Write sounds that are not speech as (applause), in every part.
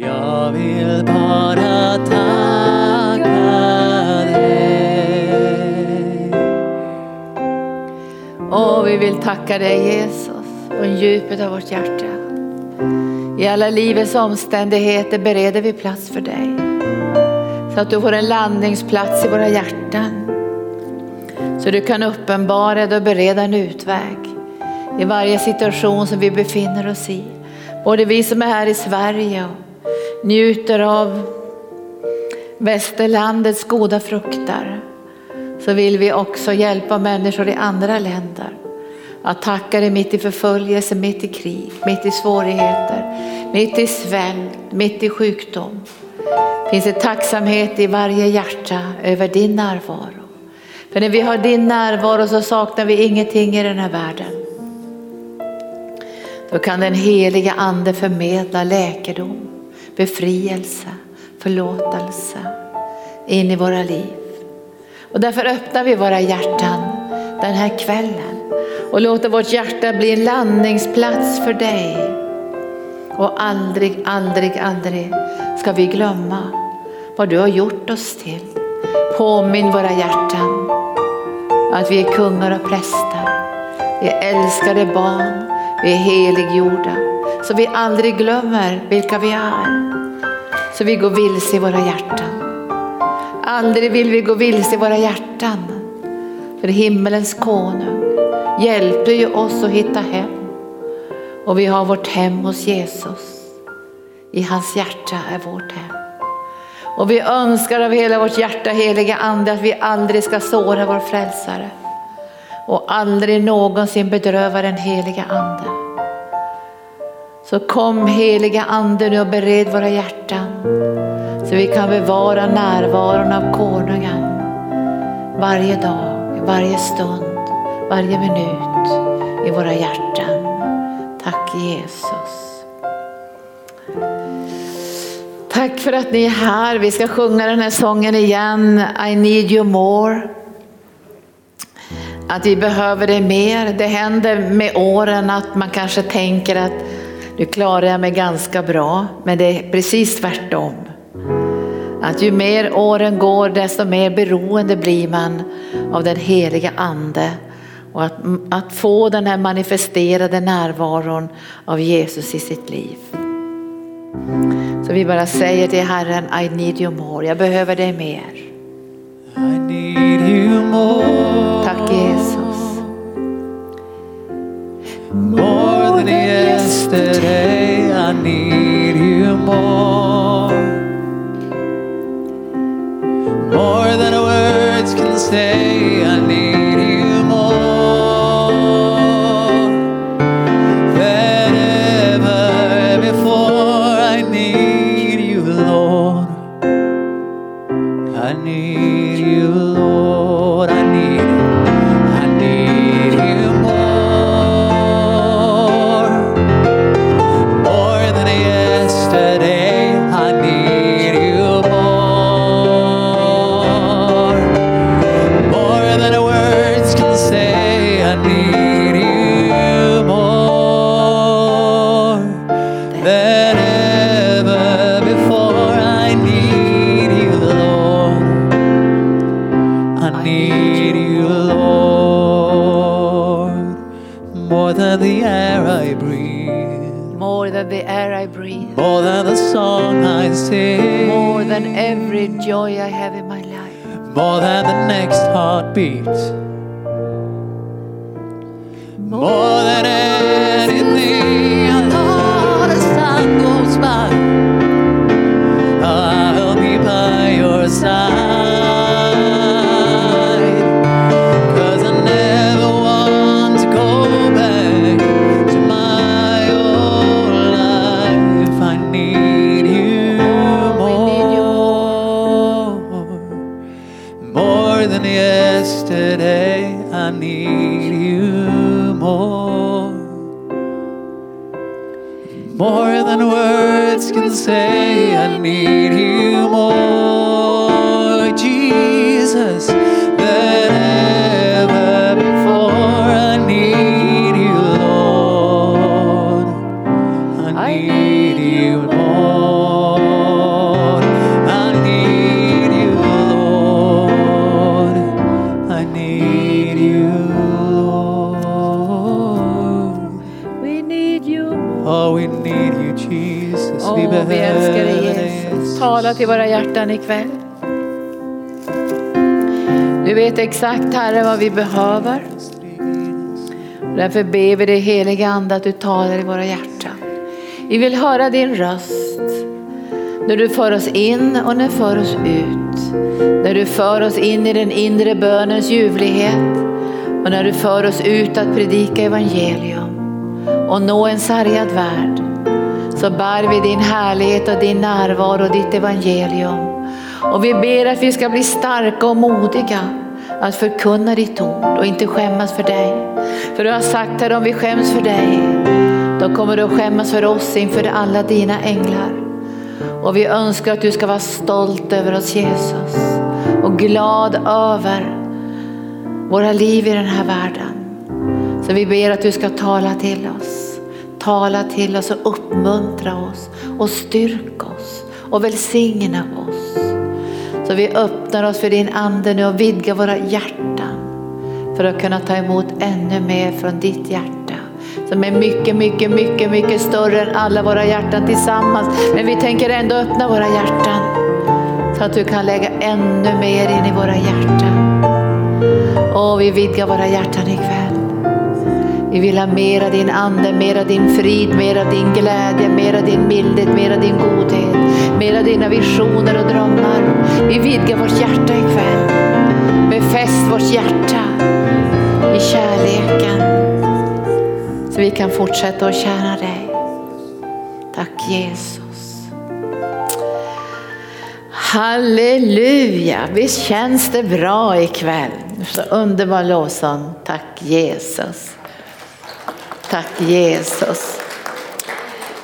Jag vill bara tacka dig. Och vi vill tacka dig Jesus från djupet av vårt hjärta. I alla livets omständigheter bereder vi plats för dig. Så att du får en landningsplats i våra hjärtan. Så du kan uppenbara dig och bereda en utväg i varje situation som vi befinner oss i. Både vi som är här i Sverige och njuter av västerlandets goda frukter. Så vill vi också hjälpa människor i andra länder att tacka dig mitt i förföljelse, mitt i krig, mitt i svårigheter, mitt i svält, mitt i sjukdom. Finns det tacksamhet i varje hjärta över din närvaro. För när vi har din närvaro så saknar vi ingenting i den här världen. Då kan den heliga ande förmedla läkedom, befrielse, förlåtelse in i våra liv. Och därför öppnar vi våra hjärtan den här kvällen och låter vårt hjärta bli en landningsplats för dig. Och aldrig, aldrig, aldrig ska vi glömma vad du har gjort oss till. Påminn våra hjärtan att vi är kungar och präster. Vi är älskade barn, vi är heliggjorda. Så vi aldrig glömmer vilka vi är. Så vi går vilse i våra hjärtan. Aldrig vill vi gå vilse i våra hjärtan. För himmelens konung hjälpte ju oss att hitta hem. Och vi har vårt hem hos Jesus. I hans hjärta är vårt hem. Och vi önskar av hela vårt hjärta, heliga ande, att vi aldrig ska såra vår frälsare. Och aldrig någonsin bedröva den heliga ande. Så kom heliga ande nu och bered våra hjärtan. Så vi kan bevara närvaron av konungen. Varje dag, varje stund, varje minut i våra hjärtan. Tack Jesus. Tack för att ni är här. Vi ska sjunga den här sången igen. I need you more. Att vi behöver det mer. Det händer med åren att man kanske tänker att nu klarar jag mig ganska bra. Men det är precis tvärtom. Att ju mer åren går desto mer beroende blir man av den heliga ande. Och att, att få den här manifesterade närvaron av Jesus i sitt liv. Så vi bara säger till Herren, I need you more. Jag behöver dig mer. I need you more. Tack Jesus. More than yesterday, I need you more. More than words can say, I need you more than the air I breathe, More than the air I breathe. more than the song I sing, More than every joy I have in my life. more than the next heartbeat, more than anything. Tala till våra hjärtan ikväll. Du vet exakt Herre vad vi behöver. Därför ber vi dig heliga Ande att du talar i våra hjärtan. Vi vill höra din röst. När du för oss in och när du för oss ut. När du för oss in i den inre bönens ljuvlighet och när du för oss ut att predika evangelium och nå en sargad värld så bär vi din härlighet och din närvaro och ditt evangelium. Och vi ber att vi ska bli starka och modiga att förkunna ditt ord och inte skämmas för dig. För du har sagt att om vi skäms för dig, då kommer du att skämmas för oss inför alla dina änglar. Och vi önskar att du ska vara stolt över oss Jesus och glad över våra liv i den här världen. Så vi ber att du ska tala till oss. Tala till oss och uppmuntra oss och styrka oss och välsigna oss. Så vi öppnar oss för din ande nu och vidgar våra hjärtan för att kunna ta emot ännu mer från ditt hjärta som är mycket, mycket, mycket, mycket större än alla våra hjärtan tillsammans. Men vi tänker ändå öppna våra hjärtan så att du kan lägga ännu mer in i våra hjärtan. Och vi vidgar våra hjärtan ikväll. Vi vill ha mera din ande, mera din frid, mera din glädje, mera din mildhet, mera din godhet, mera dina visioner och drömmar. Vi vidgar vårt hjärta ikväll. Befäst vårt hjärta i kärleken. Så vi kan fortsätta att tjäna dig. Tack Jesus. Halleluja, visst känns det bra ikväll? Så underbar lovsång. Tack Jesus. Tack Jesus.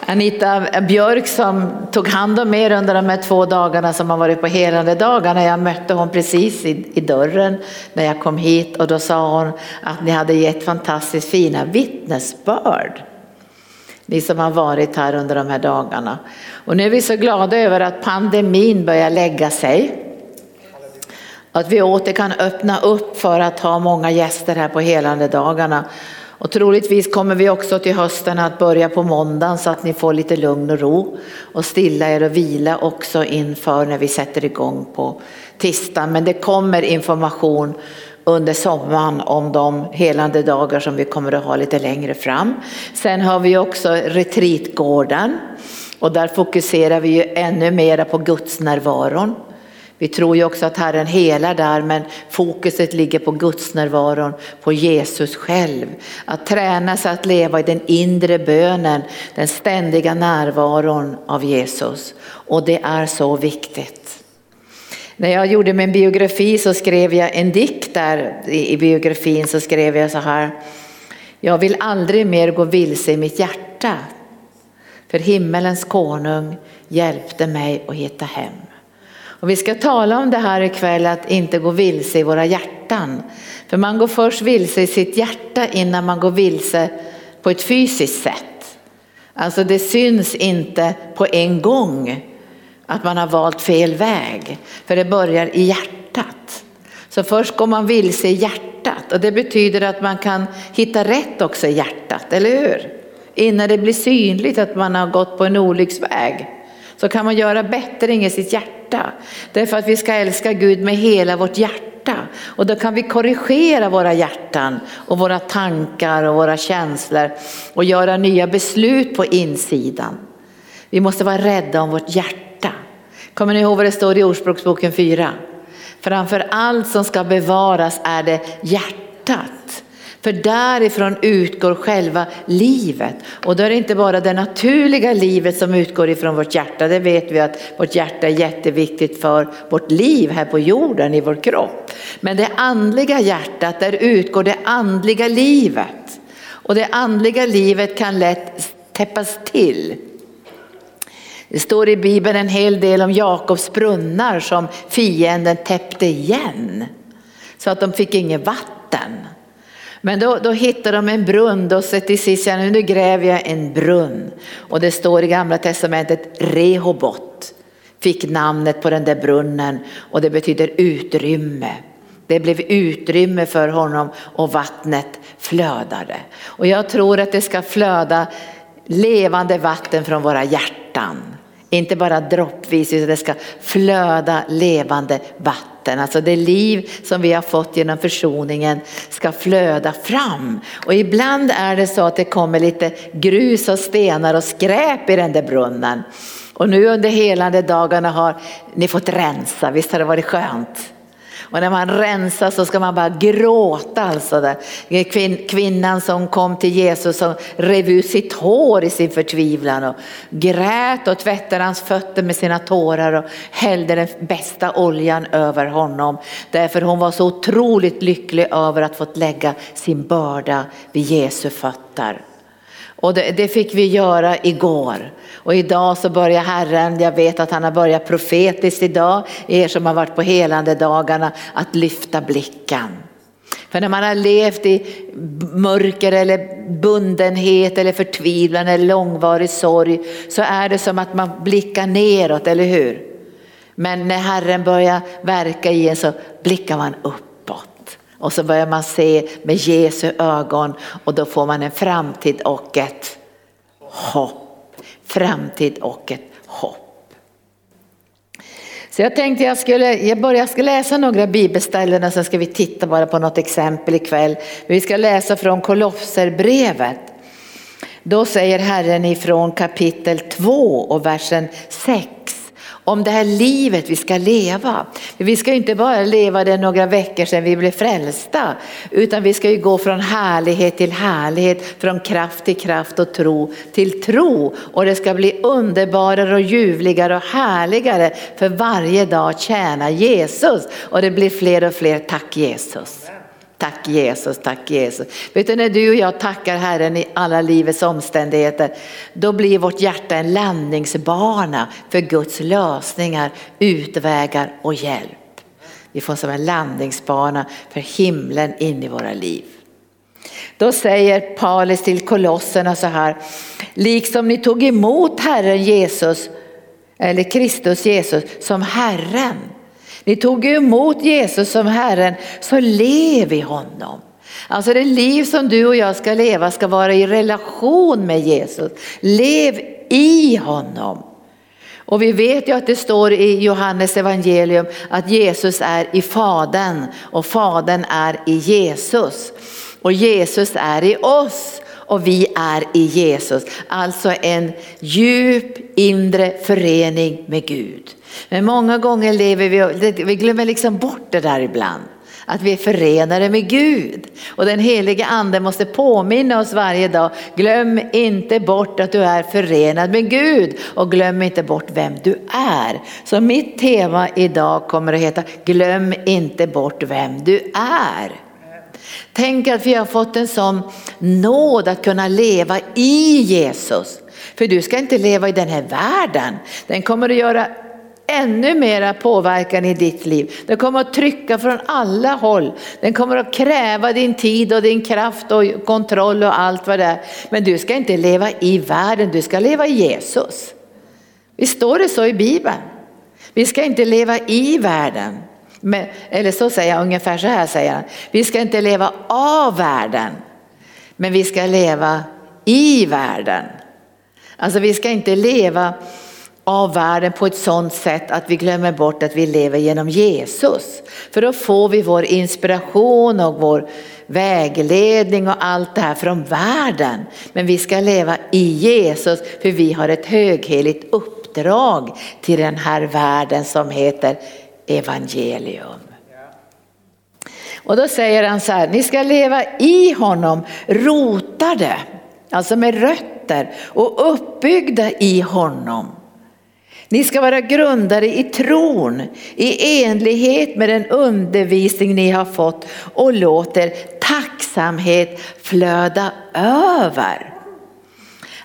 Anita Björk som tog hand om er under de här två dagarna som har varit på helande dagarna. Jag mötte hon precis i, i dörren när jag kom hit och då sa hon att ni hade gett fantastiskt fina vittnesbörd. Ni som har varit här under de här dagarna. Och nu är vi så glada över att pandemin börjar lägga sig. Att vi åter kan öppna upp för att ha många gäster här på helande dagarna. Och troligtvis kommer vi också till hösten att börja på måndagen så att ni får lite lugn och ro och stilla er och vila också inför när vi sätter igång på tisdagen. Men det kommer information under sommaren om de helande dagar som vi kommer att ha lite längre fram. Sen har vi också retreatgården och där fokuserar vi ju ännu mera på Guds närvaron. Vi tror ju också att Herren helar där men fokuset ligger på Guds närvaron, på Jesus själv. Att träna sig att leva i den inre bönen, den ständiga närvaron av Jesus. Och det är så viktigt. När jag gjorde min biografi så skrev jag en dikt där i biografin så skrev jag så här. Jag vill aldrig mer gå vilse i mitt hjärta. För himmelens konung hjälpte mig att hitta hem. Och vi ska tala om det här ikväll att inte gå vilse i våra hjärtan. För man går först vilse i sitt hjärta innan man går vilse på ett fysiskt sätt. Alltså det syns inte på en gång att man har valt fel väg. För det börjar i hjärtat. Så först går man vilse i hjärtat och det betyder att man kan hitta rätt också i hjärtat, eller hur? Innan det blir synligt att man har gått på en olycksväg så kan man göra bättring i sitt hjärta. Därför att vi ska älska Gud med hela vårt hjärta. Och då kan vi korrigera våra hjärtan och våra tankar och våra känslor och göra nya beslut på insidan. Vi måste vara rädda om vårt hjärta. Kommer ni ihåg vad det står i Ordspråksboken 4? Framför allt som ska bevaras är det hjärtat. För därifrån utgår själva livet. Och då är det inte bara det naturliga livet som utgår ifrån vårt hjärta. Det vet vi att vårt hjärta är jätteviktigt för vårt liv här på jorden, i vår kropp. Men det andliga hjärtat, där utgår det andliga livet. Och det andliga livet kan lätt täppas till. Det står i Bibeln en hel del om Jakobs brunnar som fienden täppte igen. Så att de fick inget vatten. Men då, då hittar de en brunn, då säger till sist nu gräver jag en brunn. Och det står i gamla testamentet Rehobot fick namnet på den där brunnen och det betyder utrymme. Det blev utrymme för honom och vattnet flödade. Och jag tror att det ska flöda levande vatten från våra hjärtan. Inte bara droppvis utan det ska flöda levande vatten. Alltså det liv som vi har fått genom försoningen ska flöda fram. Och ibland är det så att det kommer lite grus och stenar och skräp i den där brunnen. Och nu under helande dagarna har ni fått rensa, visst har det varit skönt? Och när man rensar så ska man bara gråta alltså. Där. Kvin, kvinnan som kom till Jesus som rev ut sitt hår i sin förtvivlan och grät och tvättade hans fötter med sina tårar och hällde den bästa oljan över honom. Därför hon var så otroligt lycklig över att fått lägga sin börda vid Jesu fötter. Och det, det, fick vi göra igår. Och idag så börjar Herren, jag vet att han har börjat profetiskt idag, er som har varit på helande dagarna, att lyfta blicken. För när man har levt i mörker eller bundenhet eller förtvivlan eller långvarig sorg så är det som att man blickar neråt, eller hur? Men när Herren börjar verka i en så blickar man uppåt. Och så börjar man se med Jesu ögon och då får man en framtid och ett hopp. Framtid och ett hopp. Så jag tänkte jag skulle, jag börjar, jag ska läsa några bibelställen och sen ska vi titta bara på något exempel ikväll. Vi ska läsa från Kolosserbrevet. Då säger Herren ifrån kapitel 2 och versen 6 om det här livet vi ska leva. Vi ska inte bara leva det några veckor sedan vi blev frälsta, utan vi ska ju gå från härlighet till härlighet, från kraft till kraft och tro till tro. Och det ska bli underbarare och ljuvligare och härligare för varje dag tjäna Jesus. Och det blir fler och fler, tack Jesus. Tack Jesus, tack Jesus. Vet du när du och jag tackar Herren i alla livets omständigheter, då blir vårt hjärta en landningsbana för Guds lösningar, utvägar och hjälp. Vi får som en landningsbana för himlen in i våra liv. Då säger Paulus till kolosserna så här, liksom ni tog emot Herren Jesus, eller Kristus Jesus som Herren ni tog emot Jesus som Herren, så lev i honom. Alltså det liv som du och jag ska leva ska vara i relation med Jesus. Lev i honom. Och vi vet ju att det står i Johannes evangelium att Jesus är i Fadern och Fadern är i Jesus. Och Jesus är i oss och vi är i Jesus. Alltså en djup inre förening med Gud. Men många gånger lever vi, vi glömmer liksom bort det där ibland. Att vi är förenade med Gud. Och den helige ande måste påminna oss varje dag. Glöm inte bort att du är förenad med Gud. Och glöm inte bort vem du är. Så mitt tema idag kommer att heta Glöm inte bort vem du är. Tänk att vi har fått en sån nåd att kunna leva i Jesus. För du ska inte leva i den här världen. Den kommer att göra ännu mera påverkan i ditt liv. Den kommer att trycka från alla håll. Den kommer att kräva din tid och din kraft och kontroll och allt vad det är. Men du ska inte leva i världen, du ska leva i Jesus. Visst står det så i Bibeln? Vi ska inte leva i världen. Men, eller så säger jag, ungefär så här säger han. Vi ska inte leva av världen, men vi ska leva i världen. Alltså vi ska inte leva av världen på ett sådant sätt att vi glömmer bort att vi lever genom Jesus. För då får vi vår inspiration och vår vägledning och allt det här från världen. Men vi ska leva i Jesus för vi har ett högheligt uppdrag till den här världen som heter evangelium. Och då säger han så här, ni ska leva i honom rotade, alltså med rötter och uppbyggda i honom. Ni ska vara grundade i tron, i enlighet med den undervisning ni har fått och låter tacksamhet flöda över.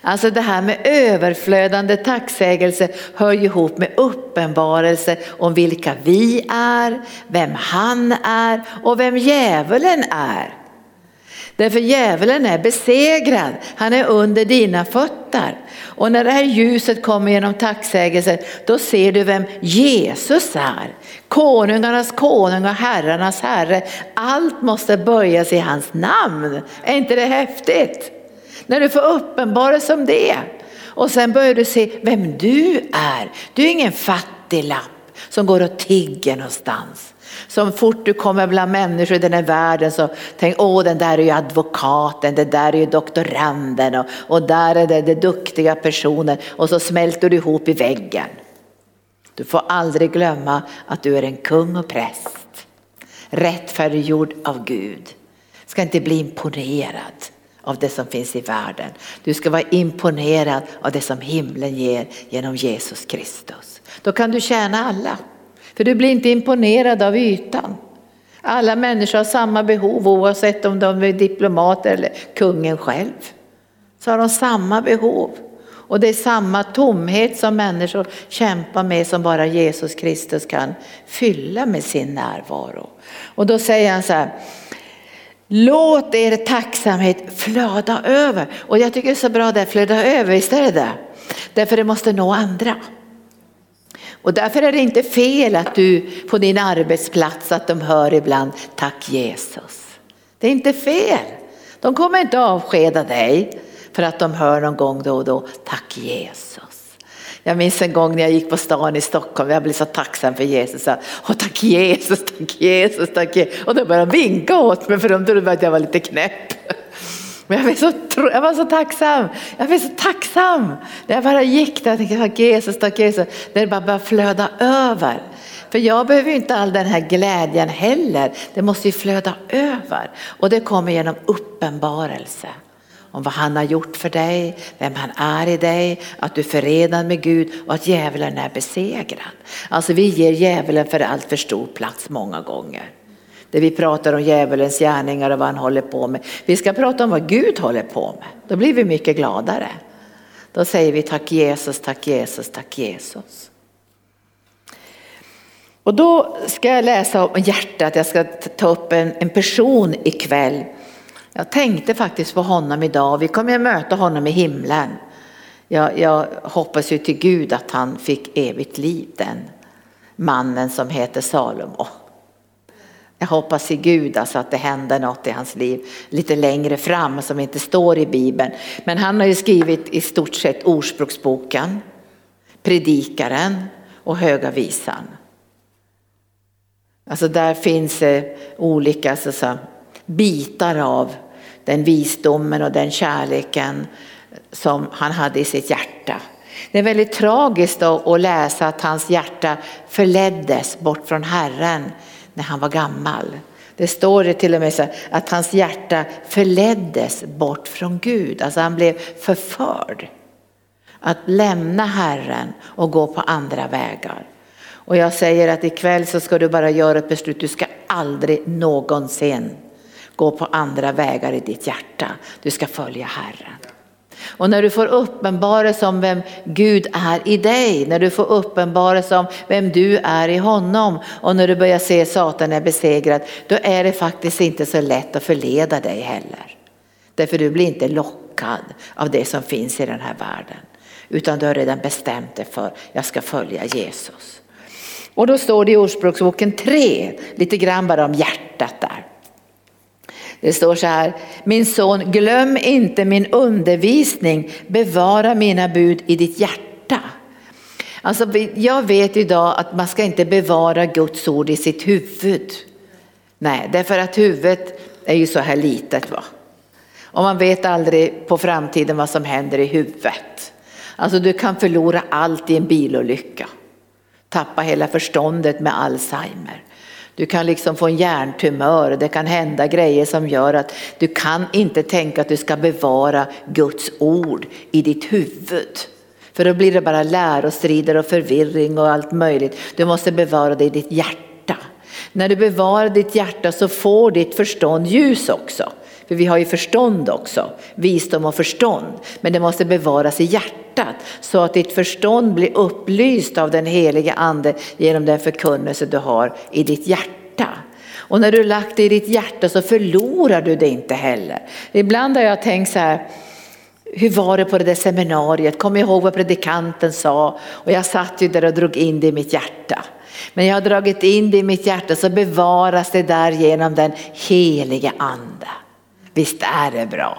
Alltså det här med överflödande tacksägelse hör ju ihop med uppenbarelse om vilka vi är, vem han är och vem djävulen är. Därför djävulen är besegrad, han är under dina fötter. Och när det här ljuset kommer genom tacksägelsen, då ser du vem Jesus är. Konungarnas konung och herrarnas herre. Allt måste böjas i hans namn. Är inte det häftigt? När du får uppenbarelse om det. Och sen börjar du se vem du är. Du är ingen fattiglapp som går och tigger någonstans. Som fort du kommer bland människor i den här världen så tänk, åh den där är ju advokaten, det där är ju doktoranden och, och där är det, det duktiga personen och så smälter du ihop i väggen. Du får aldrig glömma att du är en kung och präst. Rättfärdiggjord av Gud. Ska inte bli imponerad av det som finns i världen. Du ska vara imponerad av det som himlen ger genom Jesus Kristus. Då kan du tjäna alla. För du blir inte imponerad av ytan. Alla människor har samma behov oavsett om de är diplomater eller kungen själv. Så har de samma behov. Och det är samma tomhet som människor kämpar med som bara Jesus Kristus kan fylla med sin närvaro. Och då säger han så här, låt er tacksamhet flöda över. Och jag tycker det är så bra det flöda över, visst är det det? Därför det måste nå andra. Och därför är det inte fel att du på din arbetsplats att de hör ibland tack Jesus. Det är inte fel. De kommer inte avskeda dig för att de hör någon gång då och då tack Jesus. Jag minns en gång när jag gick på stan i Stockholm, jag blev så tacksam för Jesus. Och tack Jesus, tack Jesus, tack Jesus. Och de började vinka åt mig för de trodde att jag var lite knäpp. Men jag var, så, jag var så tacksam, jag var så tacksam. När jag bara gick där, jag tänkte tack Jesus, tack Jesus. Det bara började flöda över. För jag behöver ju inte all den här glädjen heller, det måste ju flöda över. Och det kommer genom uppenbarelse om vad han har gjort för dig, vem han är i dig, att du är förenad med Gud och att djävulen är besegrad. Alltså vi ger djävulen för allt för stor plats många gånger. Där vi pratar om djävulens gärningar och vad han håller på med. Vi ska prata om vad Gud håller på med. Då blir vi mycket gladare. Då säger vi tack Jesus, tack Jesus, tack Jesus. Och då ska jag läsa om hjärtat, jag ska ta upp en, en person ikväll. Jag tänkte faktiskt på honom idag, vi kommer att möta honom i himlen. Jag, jag hoppas ju till Gud att han fick evigt liv, den mannen som heter Salomo. Jag hoppas i Gud alltså att det händer något i hans liv lite längre fram som inte står i Bibeln. Men han har ju skrivit i stort sett Ordspråksboken, Predikaren och Höga visan. Alltså där finns eh, olika alltså, bitar av den visdomen och den kärleken som han hade i sitt hjärta. Det är väldigt tragiskt att läsa att hans hjärta förleddes bort från Herren när han var gammal. Det står det till och med så att hans hjärta förleddes bort från Gud, alltså han blev förförd. Att lämna Herren och gå på andra vägar. Och jag säger att ikväll så ska du bara göra ett beslut, du ska aldrig någonsin gå på andra vägar i ditt hjärta. Du ska följa Herren. Och när du får uppenbarelse om vem Gud är i dig, när du får uppenbarelse om vem du är i honom och när du börjar se Satan är besegrad, då är det faktiskt inte så lätt att förleda dig heller. Därför du blir inte lockad av det som finns i den här världen. Utan du har redan bestämt dig för, jag ska följa Jesus. Och då står det i Ordspråksboken 3, lite grann bara om hjärtat där. Det står så här, min son glöm inte min undervisning, bevara mina bud i ditt hjärta. Alltså, jag vet idag att man ska inte bevara Guds ord i sitt huvud. Nej, därför att huvudet är ju så här litet. Va? Och man vet aldrig på framtiden vad som händer i huvudet. Alltså du kan förlora allt i en bilolycka. Tappa hela förståndet med Alzheimer. Du kan liksom få en hjärntumör, det kan hända grejer som gör att du kan inte tänka att du ska bevara Guds ord i ditt huvud. För då blir det bara lärostrider och förvirring och allt möjligt. Du måste bevara det i ditt hjärta. När du bevarar ditt hjärta så får ditt förstånd ljus också. För vi har ju förstånd också, visdom och förstånd. Men det måste bevaras i hjärtat så att ditt förstånd blir upplyst av den helige ande genom den förkunnelse du har i ditt hjärta. Och när du lagt det i ditt hjärta så förlorar du det inte heller. Ibland har jag tänkt så här, hur var det på det där seminariet? Kom ihåg vad predikanten sa? Och jag satt ju där och drog in det i mitt hjärta. Men jag har dragit in det i mitt hjärta så bevaras det där genom den helige ande. Visst är det bra?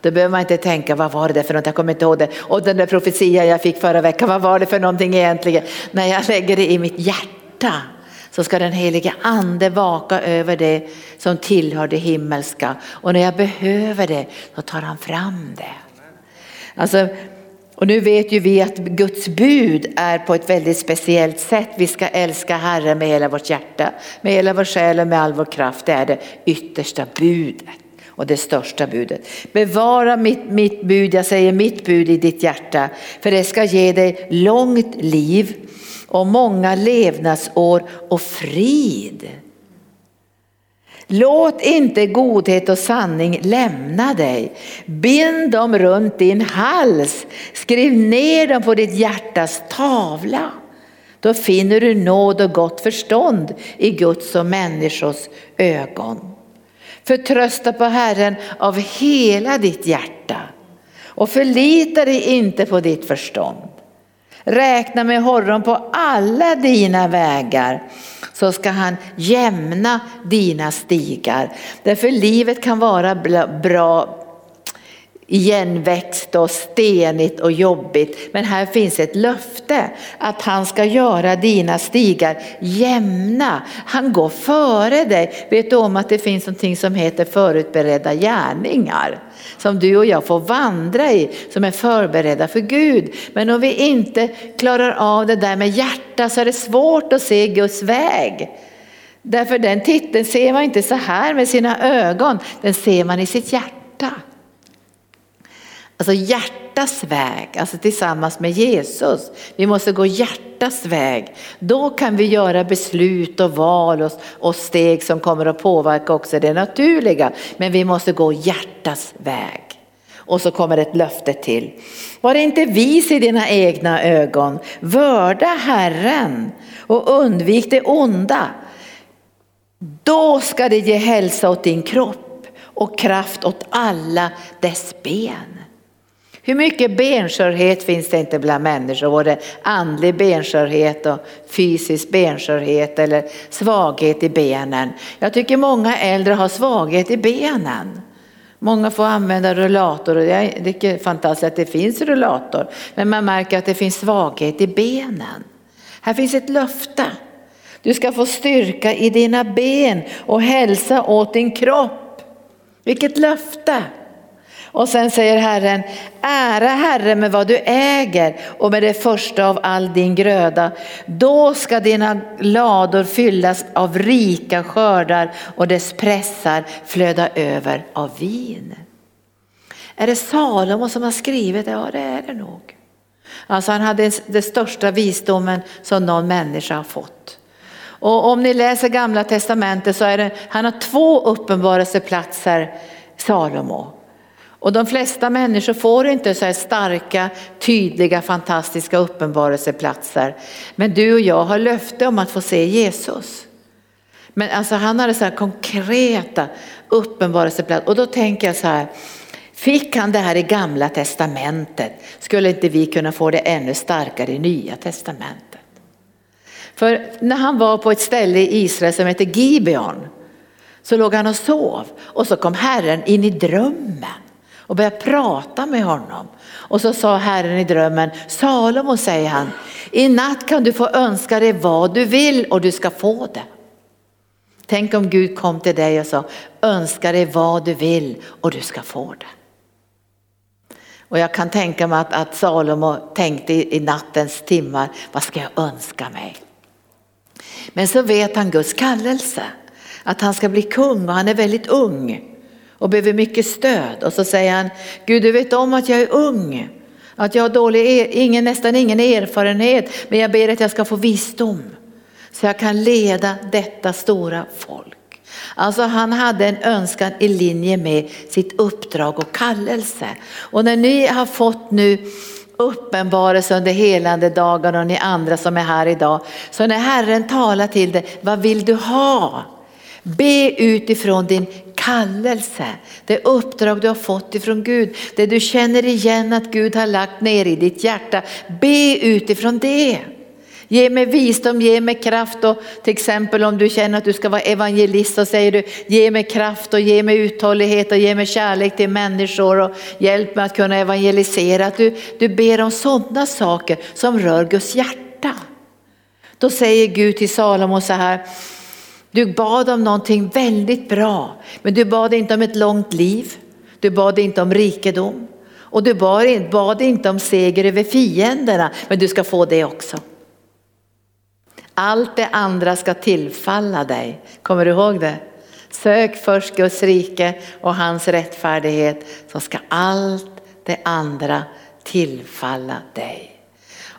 Då behöver man inte tänka, vad var det för något, jag kommer inte ihåg det. Och den där profetian jag fick förra veckan, vad var det för någonting egentligen? När jag lägger det i mitt hjärta så ska den helige ande vaka över det som tillhör det himmelska. Och när jag behöver det, då tar han fram det. Alltså, och nu vet ju vi att Guds bud är på ett väldigt speciellt sätt. Vi ska älska Herren med hela vårt hjärta, med hela vår själ och med all vår kraft. Det är det yttersta budet och det största budet. Bevara mitt, mitt bud, jag säger mitt bud i ditt hjärta, för det ska ge dig långt liv och många levnadsår och frid. Låt inte godhet och sanning lämna dig. Bind dem runt din hals. Skriv ner dem på ditt hjärtas tavla. Då finner du nåd och gott förstånd i Guds och människors ögon. Förtrösta på Herren av hela ditt hjärta och förlita dig inte på ditt förstånd. Räkna med honom på alla dina vägar så ska han jämna dina stigar. Därför livet kan vara bra igenväxt och stenigt och jobbigt. Men här finns ett löfte att han ska göra dina stigar jämna. Han går före dig. Vet du om att det finns någonting som heter förutberedda gärningar? Som du och jag får vandra i, som är förberedda för Gud. Men om vi inte klarar av det där med hjärta så är det svårt att se Guds väg. Därför den titeln ser man inte så här med sina ögon, den ser man i sitt hjärta. Alltså hjärtas väg, alltså tillsammans med Jesus. Vi måste gå hjärtas väg. Då kan vi göra beslut och val och, och steg som kommer att påverka också det naturliga. Men vi måste gå hjärtas väg. Och så kommer ett löfte till. Var inte vis i dina egna ögon, vörda Herren och undvik det onda. Då ska det ge hälsa åt din kropp och kraft åt alla dess ben. Hur mycket benskörhet finns det inte bland människor, både andlig benskörhet och fysisk benskörhet eller svaghet i benen. Jag tycker många äldre har svaghet i benen. Många får använda rullator och det är fantastiskt att det finns rullator. Men man märker att det finns svaghet i benen. Här finns ett löfte. Du ska få styrka i dina ben och hälsa åt din kropp. Vilket löfte! Och sen säger Herren, ära Herre med vad du äger och med det första av all din gröda. Då ska dina lador fyllas av rika skördar och dess pressar flöda över av vin. Är det Salomo som har skrivit det? Ja det är det nog. Alltså han hade den största visdomen som någon människa har fått. Och om ni läser gamla testamentet så är det, han har två uppenbarelseplatser Salomo. Och de flesta människor får inte så här starka, tydliga, fantastiska uppenbarelseplatser. Men du och jag har löfte om att få se Jesus. Men alltså han hade så här konkreta uppenbarelseplatser och då tänker jag så här, fick han det här i gamla testamentet, skulle inte vi kunna få det ännu starkare i nya testamentet? För när han var på ett ställe i Israel som heter Gibeon så låg han och sov och så kom Herren in i drömmen och började prata med honom. Och så sa Herren i drömmen, Salomo säger han, i natt kan du få önska dig vad du vill och du ska få det. Tänk om Gud kom till dig och sa, önska dig vad du vill och du ska få det. Och jag kan tänka mig att, att Salomo tänkte i, i nattens timmar, vad ska jag önska mig? Men så vet han Guds kallelse, att han ska bli kung och han är väldigt ung och behöver mycket stöd. Och så säger han, Gud du vet om att jag är ung, att jag har dålig, ingen, nästan ingen erfarenhet, men jag ber att jag ska få visdom så jag kan leda detta stora folk. Alltså han hade en önskan i linje med sitt uppdrag och kallelse. Och när ni har fått nu uppenbarelse under helande dagar och ni andra som är här idag. Så när Herren talar till dig, vad vill du ha? Be utifrån din kallelse, det uppdrag du har fått ifrån Gud, det du känner igen att Gud har lagt ner i ditt hjärta. Be utifrån det. Ge mig visdom, ge mig kraft och till exempel om du känner att du ska vara evangelist så säger du ge mig kraft och ge mig uthållighet och ge mig kärlek till människor och hjälp mig att kunna evangelisera. Att du, du ber om sådana saker som rör Guds hjärta. Då säger Gud till Salomo så här, du bad om någonting väldigt bra men du bad inte om ett långt liv, du bad inte om rikedom och du bad, bad inte om seger över fienderna men du ska få det också. Allt det andra ska tillfalla dig. Kommer du ihåg det? Sök först Guds rike och hans rättfärdighet så ska allt det andra tillfalla dig.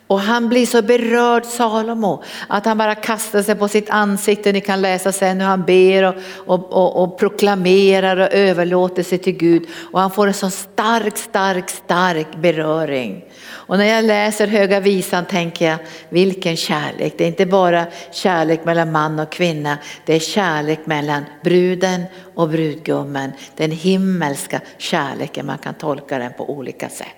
Och han blir så berörd Salomo att han bara kastar sig på sitt ansikte. Ni kan läsa sen hur han ber och, och, och, och proklamerar och överlåter sig till Gud. Och han får en så stark, stark, stark beröring. Och när jag läser Höga Visan tänker jag, vilken kärlek. Det är inte bara kärlek mellan man och kvinna, det är kärlek mellan bruden och brudgummen. Den himmelska kärleken, man kan tolka den på olika sätt.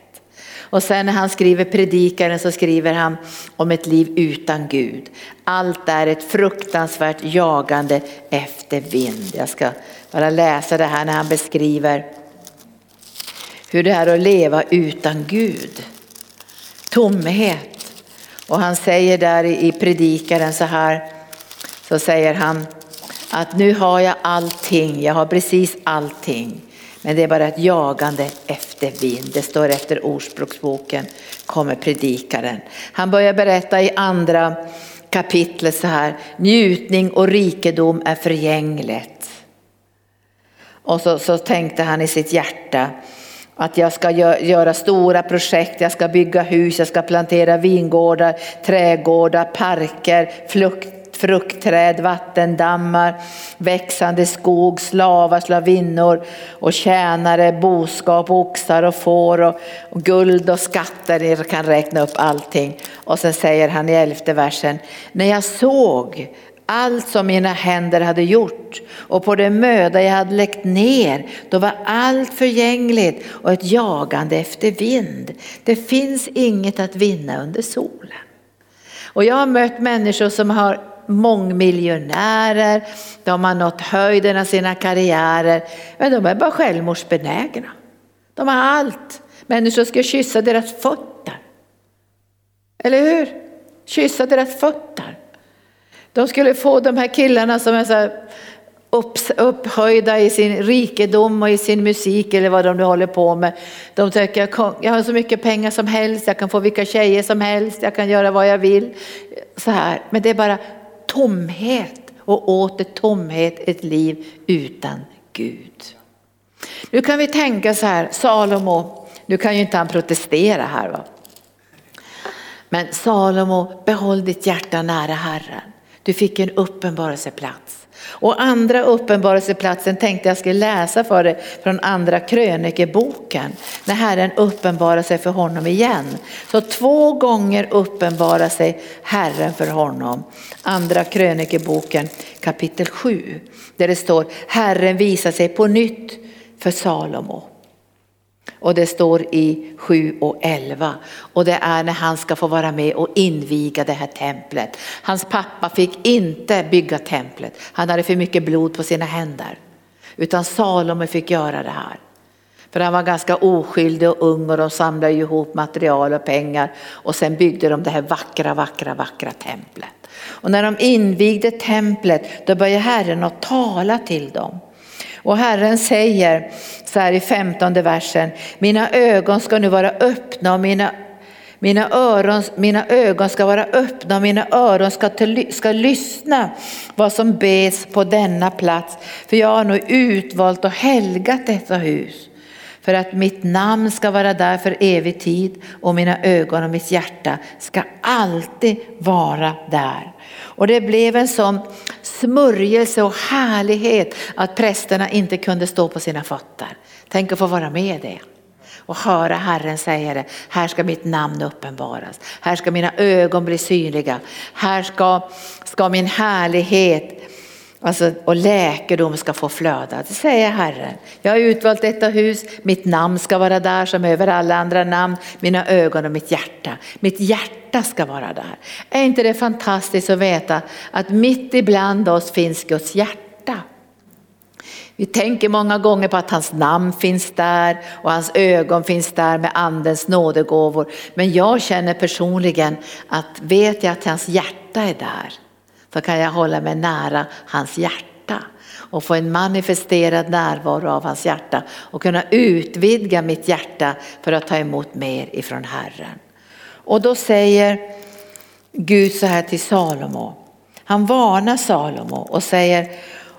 Och sen när han skriver predikaren så skriver han om ett liv utan Gud. Allt är ett fruktansvärt jagande efter vind. Jag ska bara läsa det här när han beskriver hur det är att leva utan Gud. Tomhet. Och han säger där i predikaren så här, så säger han att nu har jag allting, jag har precis allting. Men det är bara ett jagande efter vind. Det står efter Ordspråksboken kommer predikaren. Han börjar berätta i andra kapitlet så här. Njutning och rikedom är förgängligt. Och så, så tänkte han i sitt hjärta att jag ska göra stora projekt, jag ska bygga hus, jag ska plantera vingårdar, trädgårdar, parker, flukt, fruktträd, vattendammar, växande skog, slavar, slavinnor och tjänare, boskap, oxar och får och, och guld och skatter. Ni kan räkna upp allting. Och sen säger han i elfte versen, när jag såg allt som mina händer hade gjort och på den möda jag hade läckt ner, då var allt förgängligt och ett jagande efter vind. Det finns inget att vinna under solen. Och jag har mött människor som har mångmiljonärer, de har nått höjden av sina karriärer, men de är bara självmordsbenägna. De har allt. Människor ska kyssa deras fötter. Eller hur? Kyssa deras fötter. De skulle få de här killarna som är så upphöjda i sin rikedom och i sin musik eller vad de nu håller på med. De tänker jag har så mycket pengar som helst, jag kan få vilka tjejer som helst, jag kan göra vad jag vill. Så här. Men det är bara tomhet och åter tomhet, ett liv utan Gud. Nu kan vi tänka så här, Salomo, nu kan ju inte han protestera här va. Men Salomo, behåll ditt hjärta nära Herren. Du fick en uppenbarelseplats. Och andra uppenbarelseplatsen tänkte jag skulle läsa för dig från andra krönikeboken. När Herren uppenbarar sig för honom igen. Så två gånger uppenbarar sig Herren för honom. Andra krönikeboken kapitel 7. Där det står Herren visar sig på nytt för Salomo. Och det står i 7 och 11. Och det är när han ska få vara med och inviga det här templet. Hans pappa fick inte bygga templet. Han hade för mycket blod på sina händer. Utan Salomo fick göra det här. För han var ganska oskyldig och ung och de samlade ihop material och pengar. Och sen byggde de det här vackra, vackra, vackra templet. Och när de invigde templet då började Herren att tala till dem. Och Herren säger så här i femtonde versen, mina ögon ska nu vara öppna och mina mina, öron, mina ögon ska vara öppna och mina öron ska, till, ska lyssna vad som bes på denna plats. För jag har nu utvalt och helgat detta hus för att mitt namn ska vara där för evig tid och mina ögon och mitt hjärta ska alltid vara där. Och det blev en sån smörjelse och härlighet att prästerna inte kunde stå på sina fötter. Tänk att få vara med i det och höra Herren säga det. Här ska mitt namn uppenbaras. Här ska mina ögon bli synliga. Här ska, ska min härlighet Alltså, och läkedom ska få flöda. Det säger Herren. Jag har utvalt detta hus, mitt namn ska vara där som över alla andra namn, mina ögon och mitt hjärta. Mitt hjärta ska vara där. Är inte det fantastiskt att veta att mitt ibland oss finns Guds hjärta? Vi tänker många gånger på att hans namn finns där och hans ögon finns där med andens nådegåvor. Men jag känner personligen att vet jag att hans hjärta är där så kan jag hålla mig nära hans hjärta och få en manifesterad närvaro av hans hjärta och kunna utvidga mitt hjärta för att ta emot mer ifrån Herren. Och då säger Gud så här till Salomo. Han varnar Salomo och säger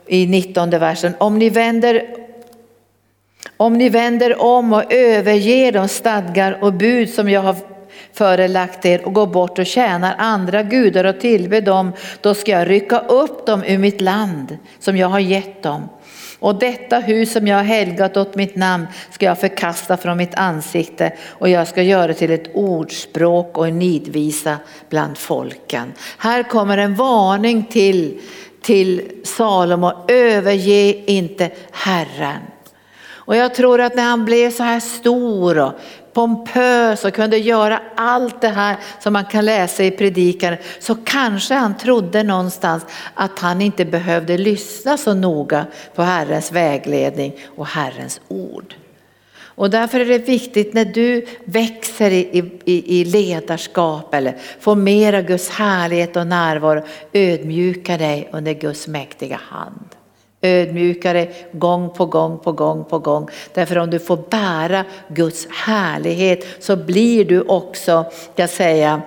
i 19 versen, om ni vänder om ni vänder om och överger de stadgar och bud som jag har förelagt er och går bort och tjänar andra gudar och tillber dem, då ska jag rycka upp dem ur mitt land som jag har gett dem. Och detta hus som jag har helgat åt mitt namn ska jag förkasta från mitt ansikte och jag ska göra till ett ordspråk och en nidvisa bland folken. Här kommer en varning till, till Salomo, överge inte Herren. Och jag tror att när han blev så här stor och pompös och kunde göra allt det här som man kan läsa i predikan så kanske han trodde någonstans att han inte behövde lyssna så noga på Herrens vägledning och Herrens ord. Och därför är det viktigt när du växer i, i, i ledarskap eller får mer av Guds härlighet och närvaro, ödmjuka dig under Guds mäktiga hand. Ödmjukare gång på gång på gång på gång. Därför om du får bära Guds härlighet så blir du också, jag säga,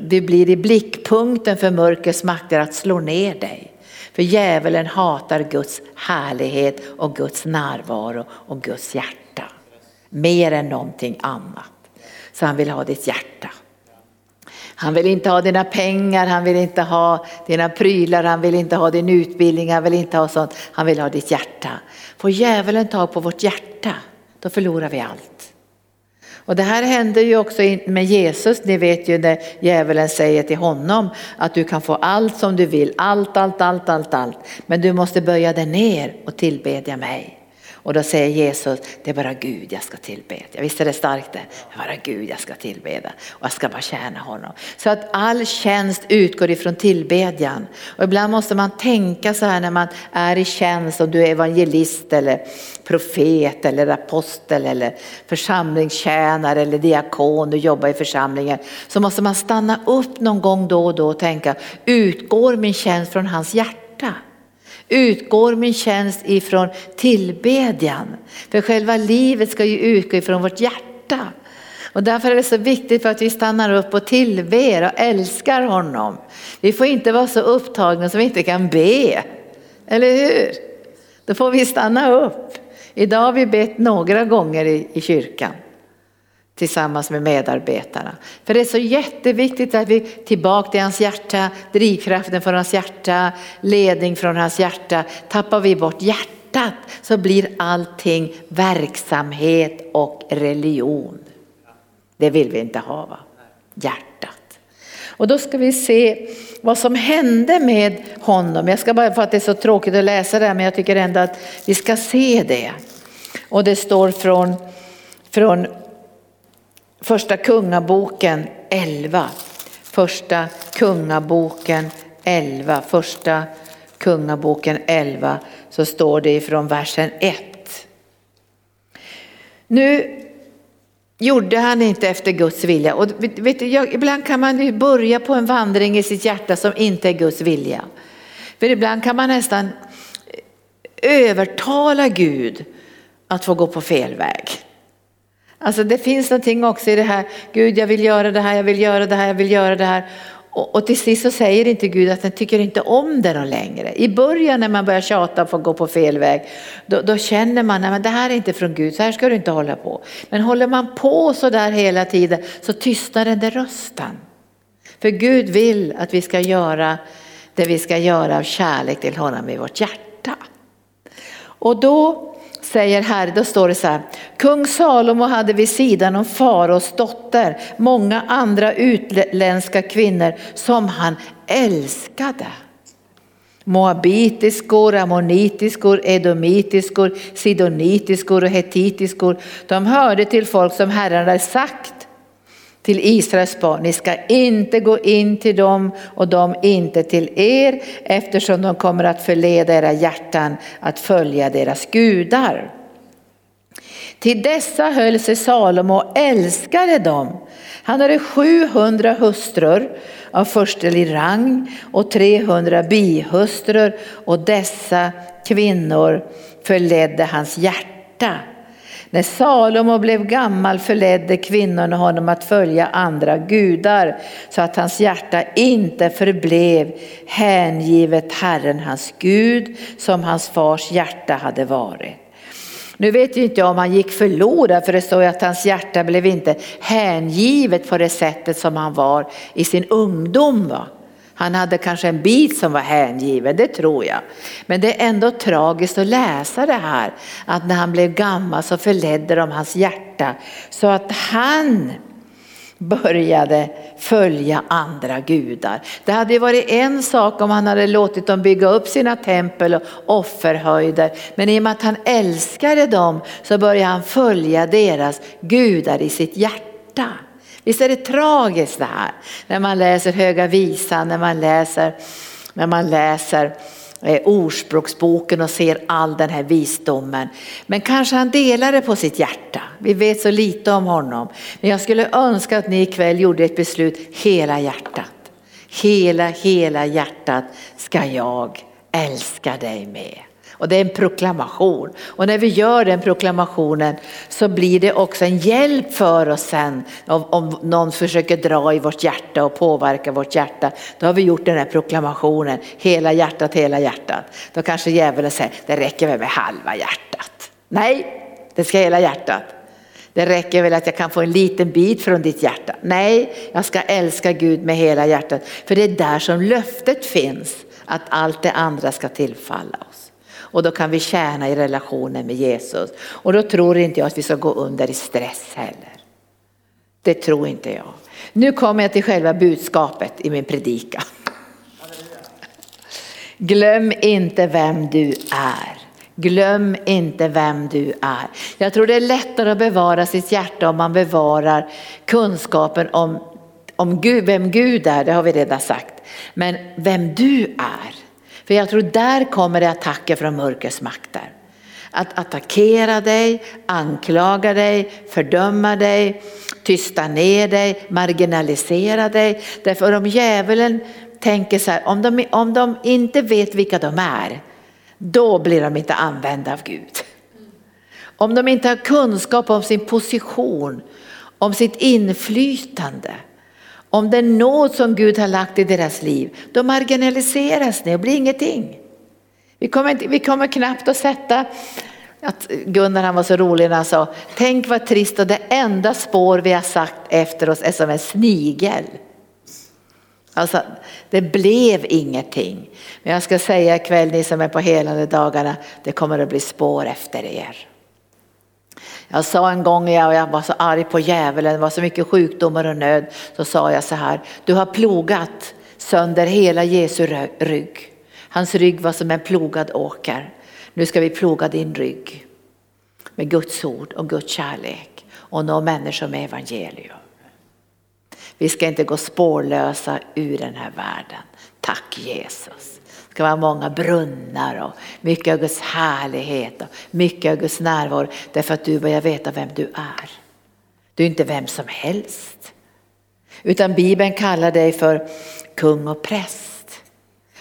du blir i blickpunkten för mörkrets makter att slå ner dig. För djävulen hatar Guds härlighet och Guds närvaro och Guds hjärta. Mer än någonting annat. Så han vill ha ditt hjärta. Han vill inte ha dina pengar, han vill inte ha dina prylar, han vill inte ha din utbildning, han vill inte ha sånt. Han vill ha ditt hjärta. Får djävulen tag på vårt hjärta, då förlorar vi allt. Och det här händer ju också med Jesus. Ni vet ju när djävulen säger till honom att du kan få allt som du vill, allt, allt, allt, allt, allt. Men du måste böja dig ner och tillbedja mig. Och då säger Jesus, det är bara Gud jag ska tillbedja. Visst är det starkt det? Det är bara Gud jag ska tillbeda och jag ska bara tjäna honom. Så att all tjänst utgår ifrån tillbedjan. Och ibland måste man tänka så här när man är i tjänst, om du är evangelist eller profet eller apostel eller församlingstjänare eller diakon och jobbar i församlingen. Så måste man stanna upp någon gång då och då och tänka, utgår min tjänst från hans hjärta? Utgår min tjänst ifrån tillbedjan? För själva livet ska ju utgå ifrån vårt hjärta. Och därför är det så viktigt för att vi stannar upp och tillber och älskar honom. Vi får inte vara så upptagna som vi inte kan be. Eller hur? Då får vi stanna upp. Idag har vi bett några gånger i, i kyrkan tillsammans med medarbetarna. För det är så jätteviktigt att vi tillbaka till hans hjärta, drivkraften från hans hjärta, ledning från hans hjärta. Tappar vi bort hjärtat så blir allting verksamhet och religion. Det vill vi inte ha va? Hjärtat. Och då ska vi se vad som hände med honom. Jag ska bara för att det är så tråkigt att läsa det här men jag tycker ändå att vi ska se det. Och det står från, från Första Kungaboken 11. Första Kungaboken 11. Första Kungaboken 11 så står det ifrån versen 1. Nu gjorde han inte efter Guds vilja. Och vet du, ibland kan man ju börja på en vandring i sitt hjärta som inte är Guds vilja. För ibland kan man nästan övertala Gud att få gå på fel väg. Alltså det finns någonting också i det här, Gud jag vill göra det här, jag vill göra det här, jag vill göra det här. Och, och till sist så säger inte Gud att han tycker inte om det någon längre. I början när man börjar tjata och får gå på fel väg, då, då känner man att det här är inte från Gud, så här ska du inte hålla på. Men håller man på så där hela tiden så tystnar den där rösten. För Gud vill att vi ska göra det vi ska göra av kärlek till honom i vårt hjärta. Och då säger Herre, då står det så här. Kung Salomo hade vid sidan om faraos dotter många andra utländska kvinnor som han älskade. Moabitiskor, ammonitiskor, edomitiskor, sidonitiskor och hetitiskor. De hörde till folk som Herren hade sagt till Israels barn, ni ska inte gå in till dem och de inte till er eftersom de kommer att förleda era hjärtan att följa deras gudar. Till dessa höll sig Salomo och älskade dem. Han hade 700 hustrur av förstelig rang och 300 bihustrur och dessa kvinnor förledde hans hjärta. När Salomo blev gammal förledde kvinnorna honom att följa andra gudar så att hans hjärta inte förblev hängivet Herren hans Gud som hans fars hjärta hade varit. Nu vet ju inte jag om han gick förlorad för det står ju att hans hjärta blev inte hängivet på det sättet som han var i sin ungdom. Va? Han hade kanske en bit som var hängiven, det tror jag. Men det är ändå tragiskt att läsa det här, att när han blev gammal så förledde de hans hjärta så att han började följa andra gudar. Det hade ju varit en sak om han hade låtit dem bygga upp sina tempel och offerhöjder. Men i och med att han älskade dem så började han följa deras gudar i sitt hjärta. Visst är det tragiskt det här när man läser Höga Visan, när man läser, när man läser eh, Ordspråksboken och ser all den här visdomen. Men kanske han delar det på sitt hjärta. Vi vet så lite om honom. Men jag skulle önska att ni ikväll gjorde ett beslut hela hjärtat. Hela, hela hjärtat ska jag älska dig med. Och det är en proklamation. Och när vi gör den proklamationen så blir det också en hjälp för oss sen. Om, om någon försöker dra i vårt hjärta och påverka vårt hjärta. Då har vi gjort den här proklamationen, hela hjärtat, hela hjärtat. Då kanske djävulen säger, det räcker väl med halva hjärtat. Nej, det ska hela hjärtat. Det räcker väl att jag kan få en liten bit från ditt hjärta. Nej, jag ska älska Gud med hela hjärtat. För det är där som löftet finns, att allt det andra ska tillfalla oss och då kan vi tjäna i relationen med Jesus. Och då tror inte jag att vi ska gå under i stress heller. Det tror inte jag. Nu kommer jag till själva budskapet i min predikan. Glöm inte vem du är. Glöm inte vem du är. Jag tror det är lättare att bevara sitt hjärta om man bevarar kunskapen om, om Gud, vem Gud är, det har vi redan sagt. Men vem du är, för jag tror där kommer det attacker från mörkrets makter. Att attackera dig, anklaga dig, fördöma dig, tysta ner dig, marginalisera dig. Därför om djävulen tänker så här, om de, om de inte vet vilka de är, då blir de inte använda av Gud. Om de inte har kunskap om sin position, om sitt inflytande, om den nåd som Gud har lagt i deras liv, då marginaliseras ni och blir ingenting. Vi kommer, inte, vi kommer knappt att sätta, att Gunnar han var så rolig när han sa, tänk vad trist och det enda spår vi har sagt efter oss är som en snigel. Alltså, det blev ingenting. Men jag ska säga ikväll, ni som är på helande dagarna, det kommer att bli spår efter er. Jag sa en gång, jag var så arg på djävulen, det var så mycket sjukdomar och nöd, så sa jag så här, du har plogat sönder hela Jesu rygg. Hans rygg var som en plogad åker. Nu ska vi ploga din rygg med Guds ord och Guds kärlek och nå människor med evangelium. Vi ska inte gå spårlösa ur den här världen. Tack Jesus ska vara många brunnar och mycket av Guds härlighet och mycket av Guds närvaro. Därför att du börjar veta vem du är. Du är inte vem som helst. Utan Bibeln kallar dig för kung och präst.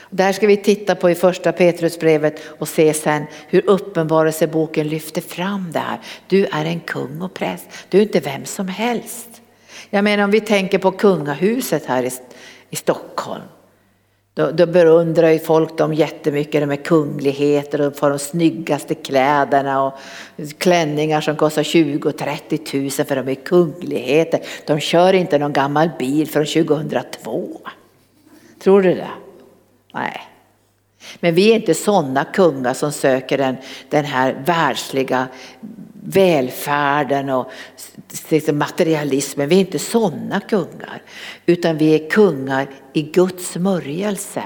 Där ska vi titta på i första Petrusbrevet och se sen hur uppenbarelseboken lyfter fram det här. Du är en kung och präst, du är inte vem som helst. Jag menar om vi tänker på kungahuset här i, i Stockholm. Då, då beundrar ju folk dem jättemycket, de är kungligheter och får de snyggaste kläderna och klänningar som kostar 20-30 tusen för de är kungligheter. De kör inte någon gammal bil från 2002. Tror du det? Nej. Men vi är inte sådana kungar som söker den, den här världsliga välfärden och materialismen. Vi är inte sådana kungar, utan vi är kungar i Guds smörjelse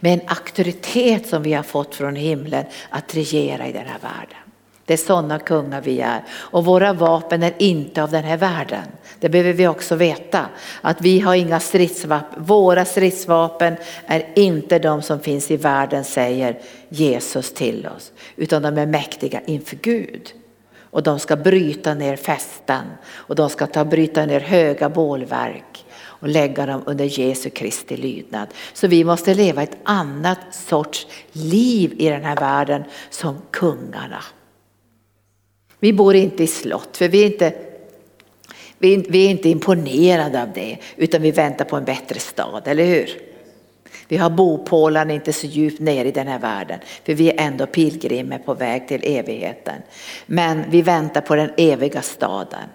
med en auktoritet som vi har fått från himlen att regera i den här världen. Det är sådana kungar vi är. Och våra vapen är inte av den här världen. Det behöver vi också veta. Att vi har inga stridsvapen. Våra stridsvapen är inte de som finns i världen säger Jesus till oss. Utan de är mäktiga inför Gud. Och de ska bryta ner fästen. Och de ska ta, bryta ner höga bålverk och lägga dem under Jesu Kristi lydnad. Så vi måste leva ett annat sorts liv i den här världen som kungarna. Vi bor inte i slott för vi är inte, vi är, vi är inte imponerade av det utan vi väntar på en bättre stad, eller hur? Vi har bopålan inte så djupt ner i den här världen för vi är ändå pilgrimer på väg till evigheten. Men vi väntar på den eviga staden.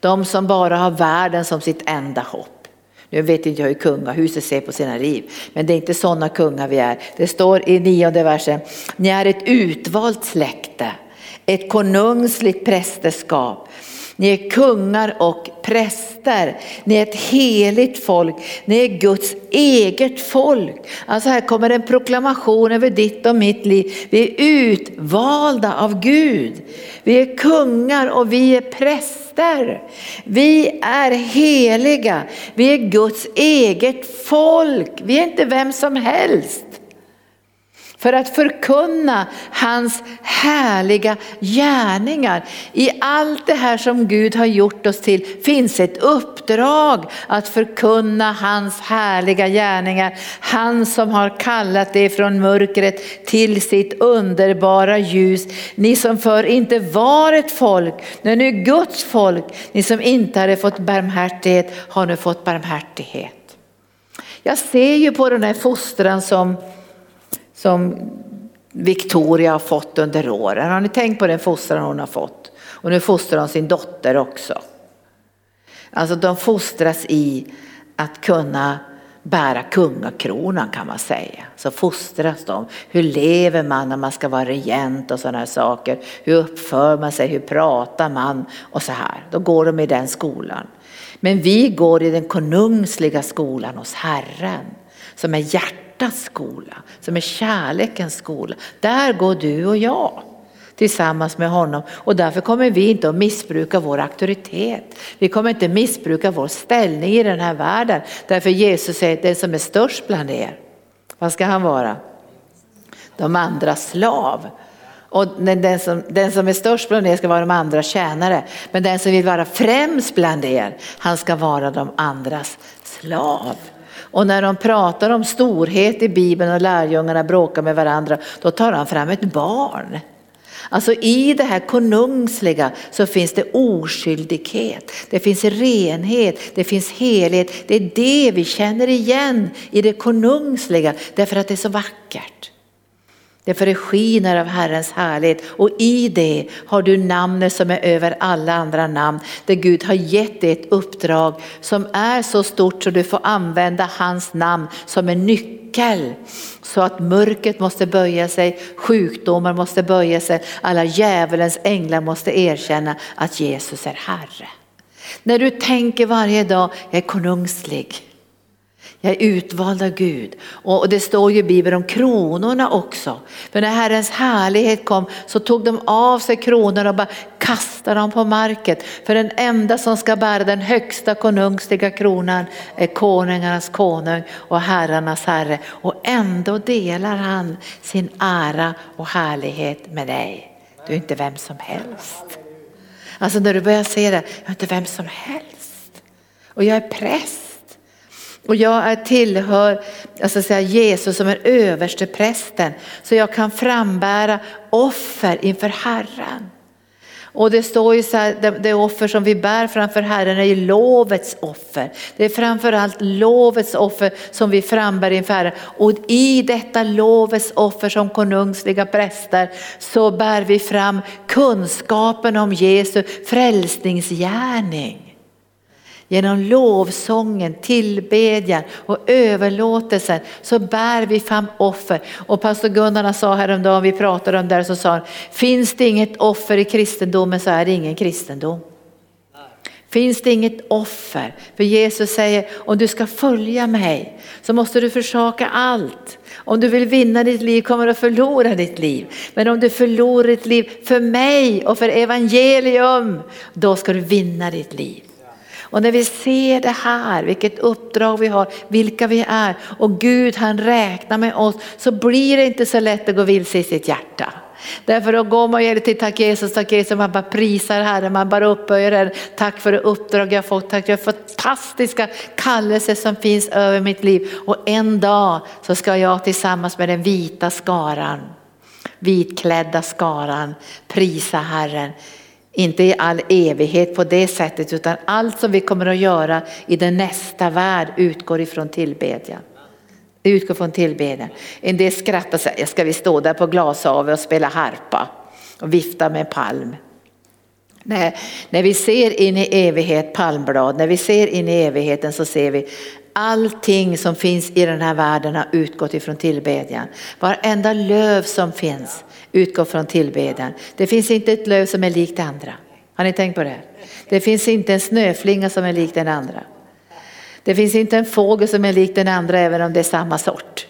De som bara har världen som sitt enda hopp. Nu vet inte jag hur kungahuset ser på sina liv, men det är inte sådana kungar vi är. Det står i nionde versen, ni är ett utvalt släkte ett konungsligt prästerskap. Ni är kungar och präster. Ni är ett heligt folk. Ni är Guds eget folk. Alltså här kommer en proklamation över ditt och mitt liv. Vi är utvalda av Gud. Vi är kungar och vi är präster. Vi är heliga. Vi är Guds eget folk. Vi är inte vem som helst för att förkunna hans härliga gärningar. I allt det här som Gud har gjort oss till finns ett uppdrag att förkunna hans härliga gärningar. Han som har kallat dig från mörkret till sitt underbara ljus. Ni som förr inte var ett folk, men nu är Guds folk. Ni som inte hade fått barmhärtighet har nu fått barmhärtighet. Jag ser ju på den här fostran som som Victoria har fått under åren. Har ni tänkt på den fostran hon har fått? Och nu fostrar hon sin dotter också. Alltså de fostras i att kunna bära kungakronan kan man säga. Så fostras de. Hur lever man när man ska vara regent och sådana här saker. Hur uppför man sig, hur pratar man och så här. Då går de i den skolan. Men vi går i den konungsliga skolan hos Herren som är hjärtat hjärtats skola, som är kärlekens skola. Där går du och jag tillsammans med honom och därför kommer vi inte att missbruka vår auktoritet. Vi kommer inte missbruka vår ställning i den här världen. Därför Jesus säger den som är störst bland er, vad ska han vara? De andra slav. Och den som, den som är störst bland er ska vara de andra tjänare. Men den som vill vara främst bland er, han ska vara de andras slav. Och när de pratar om storhet i Bibeln och lärjungarna bråkar med varandra, då tar han fram ett barn. Alltså i det här konungsliga så finns det oskyldighet, det finns renhet, det finns helhet. Det är det vi känner igen i det konungsliga därför att det är så vackert. Därför det skiner av Herrens härlighet och i det har du namnet som är över alla andra namn. Där Gud har gett dig ett uppdrag som är så stort så du får använda hans namn som en nyckel. Så att mörkret måste böja sig, sjukdomar måste böja sig, alla djävulens änglar måste erkänna att Jesus är Herre. När du tänker varje dag, jag är konungslig. Jag är utvald av Gud. Och det står ju i Bibeln om kronorna också. För när Herrens härlighet kom så tog de av sig kronorna och bara kastade dem på marken. För den enda som ska bära den högsta konungsliga kronan är konungarnas konung och herrarnas herre. Och ändå delar han sin ära och härlighet med dig. Du är inte vem som helst. Alltså när du börjar se det, jag är inte vem som helst. Och jag är präst. Och jag tillhör alltså säga, Jesus som är överste prästen så jag kan frambära offer inför Herren. Och det står ju så här, det, det offer som vi bär framför Herren är ju lovets offer. Det är framförallt lovets offer som vi frambär inför Herren. Och i detta lovets offer som konungsliga präster så bär vi fram kunskapen om Jesu frälsningsgärning. Genom lovsången, tillbedjan och överlåtelsen så bär vi fram offer. Och pastor Gunnar sa häromdagen, vi pratade om det så sa han, finns det inget offer i kristendomen så är det ingen kristendom. Finns det inget offer? För Jesus säger, om du ska följa mig så måste du försaka allt. Om du vill vinna ditt liv kommer du att förlora ditt liv. Men om du förlorar ditt liv för mig och för evangelium, då ska du vinna ditt liv. Och när vi ser det här, vilket uppdrag vi har, vilka vi är och Gud han räknar med oss så blir det inte så lätt att gå vilse i sitt hjärta. Därför då går man till tack Jesus, tack Jesus, man bara prisar Herren, man bara upphöjer Herren. Tack för det uppdrag jag fått, tack för fantastiska kallelser som finns över mitt liv. Och en dag så ska jag tillsammans med den vita skaran, vitklädda skaran, prisa Herren. Inte i all evighet på det sättet utan allt som vi kommer att göra i den nästa värld utgår ifrån tillbedjan. Det utgår från tillbedjan. En del skrattar och säger, ska vi stå där på glashavet och spela harpa och vifta med palm? Nej, när vi ser in i evighet palmblad, när vi ser in i evigheten så ser vi allting som finns i den här världen har utgått ifrån tillbedjan. Varenda löv som finns utgår från tillbedjan. Det finns inte ett löv som är likt det andra. Har ni tänkt på det? Det finns inte en snöflinga som är lik den andra. Det finns inte en fågel som är lik den andra även om det är samma sort.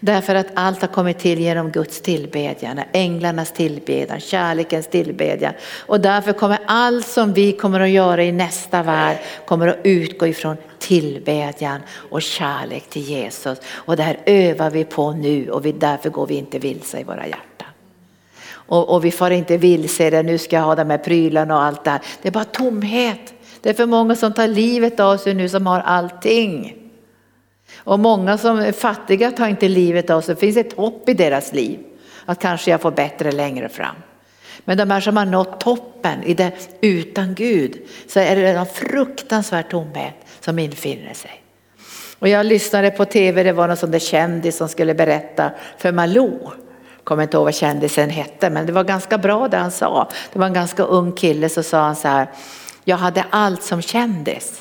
Därför att allt har kommit till genom Guds tillbedjan, änglarnas tillbedjan, kärlekens tillbedjan. Och därför kommer allt som vi kommer att göra i nästa värld kommer att utgå ifrån tillbedjan och kärlek till Jesus. Och det här övar vi på nu och vi, därför går vi inte vilse i våra hjärtan. Och, och vi får inte vilse det, nu ska jag ha de här prylarna och allt det här. Det är bara tomhet. Det är för många som tar livet av sig nu som har allting. Och många som är fattiga tar inte livet av sig, det finns ett hopp i deras liv. Att kanske jag får bättre längre fram. Men de här som har nått toppen i det, utan Gud så är det en fruktansvärd tomhet som infinner sig. Och jag lyssnade på tv, det var någon sån där kändis som skulle berätta för Malou. Kommer inte ihåg vad kändisen hette men det var ganska bra det han sa. Det var en ganska ung kille så sa han så här jag hade allt som kändis.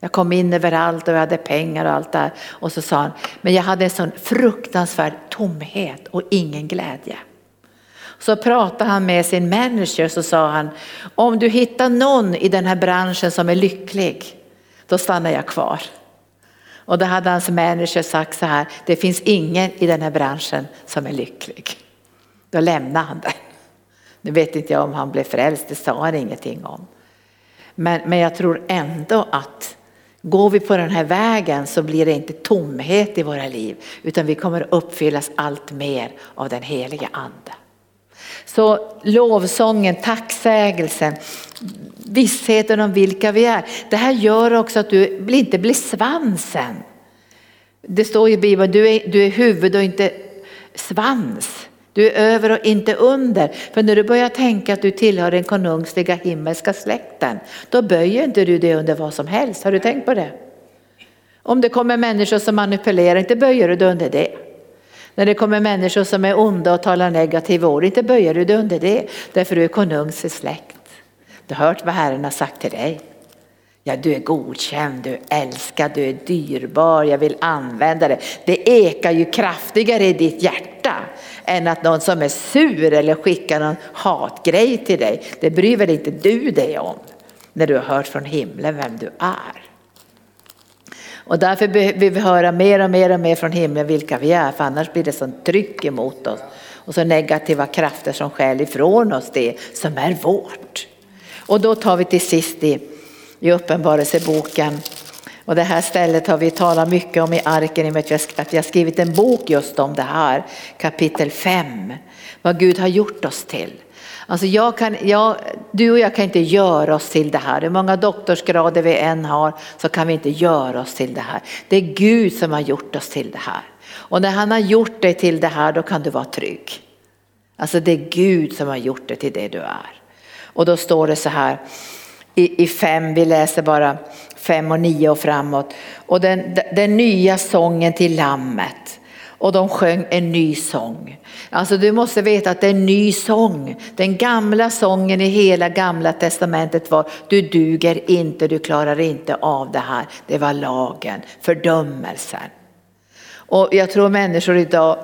Jag kom in överallt och jag hade pengar och allt där. Och så sa han, men jag hade en sån fruktansvärd tomhet och ingen glädje. Så pratade han med sin manager så sa han, om du hittar någon i den här branschen som är lycklig, då stannar jag kvar. Och då hade hans manager sagt så här, det finns ingen i den här branschen som är lycklig. Då lämnade han den. Nu vet inte jag om han blev frälst, det sa han ingenting om. Men, men jag tror ändå att går vi på den här vägen så blir det inte tomhet i våra liv utan vi kommer uppfyllas allt mer av den helige ande. Så lovsången, tacksägelsen, vissheten om vilka vi är. Det här gör också att du inte blir svansen. Det står i Bibeln, du är, du är huvud och inte svans. Du är över och inte under. För när du börjar tänka att du tillhör den konungsliga himmelska släkten, då böjer inte du dig under vad som helst. Har du tänkt på det? Om det kommer människor som manipulerar, inte böjer du dig under det. När det kommer människor som är onda och talar negativa ord, inte böjer du dig under det. Därför du är konungs släkt. Du har hört vad Herren har sagt till dig. Ja, du är godkänd, du är älskad, du är dyrbar, jag vill använda det. Det ekar ju kraftigare i ditt hjärta än att någon som är sur eller skickar någon hatgrej till dig. Det bryr väl inte du dig om när du har hört från himlen vem du är. Och därför vill vi höra mer och mer och mer från himlen vilka vi är, för annars blir det sånt tryck emot oss. Och så negativa krafter som skäl ifrån oss det som är vårt. Och då tar vi till sist i, i Uppenbarelseboken och det här stället har vi talat mycket om i arken i och med att vi har skrivit en bok just om det här, kapitel 5. Vad Gud har gjort oss till. Alltså jag kan, jag, du och jag kan inte göra oss till det här. Hur många doktorsgrader vi än har så kan vi inte göra oss till det här. Det är Gud som har gjort oss till det här. Och när han har gjort dig till det här då kan du vara trygg. Alltså det är Gud som har gjort dig till det du är. Och då står det så här i, i fem, vi läser bara fem och nio och framåt. Och den, den nya sången till lammet. och de sjöng en ny sång. Alltså du måste veta att det är en ny sång. Den gamla sången i hela gamla testamentet var du duger inte, du klarar inte av det här. Det var lagen, fördömelsen. Och jag tror människor idag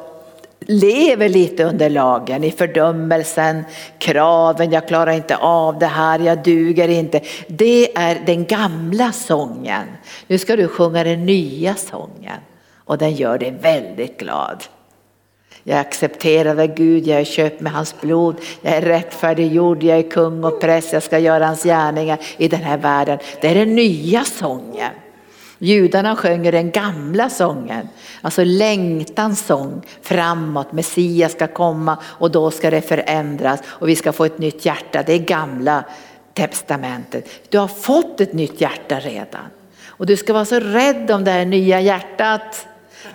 lever lite under lagen i fördömelsen, kraven, jag klarar inte av det här, jag duger inte. Det är den gamla sången. Nu ska du sjunga den nya sången och den gör dig väldigt glad. Jag accepterade Gud, jag är köpt med hans blod, jag är rättfärdiggjord, jag är kung och präst, jag ska göra hans gärningar i den här världen. Det är den nya sången. Judarna sjöng den gamla sången, alltså längtans sång framåt. Messias ska komma och då ska det förändras och vi ska få ett nytt hjärta. Det är gamla testamentet. Du har fått ett nytt hjärta redan. Och du ska vara så rädd om det här nya hjärtat.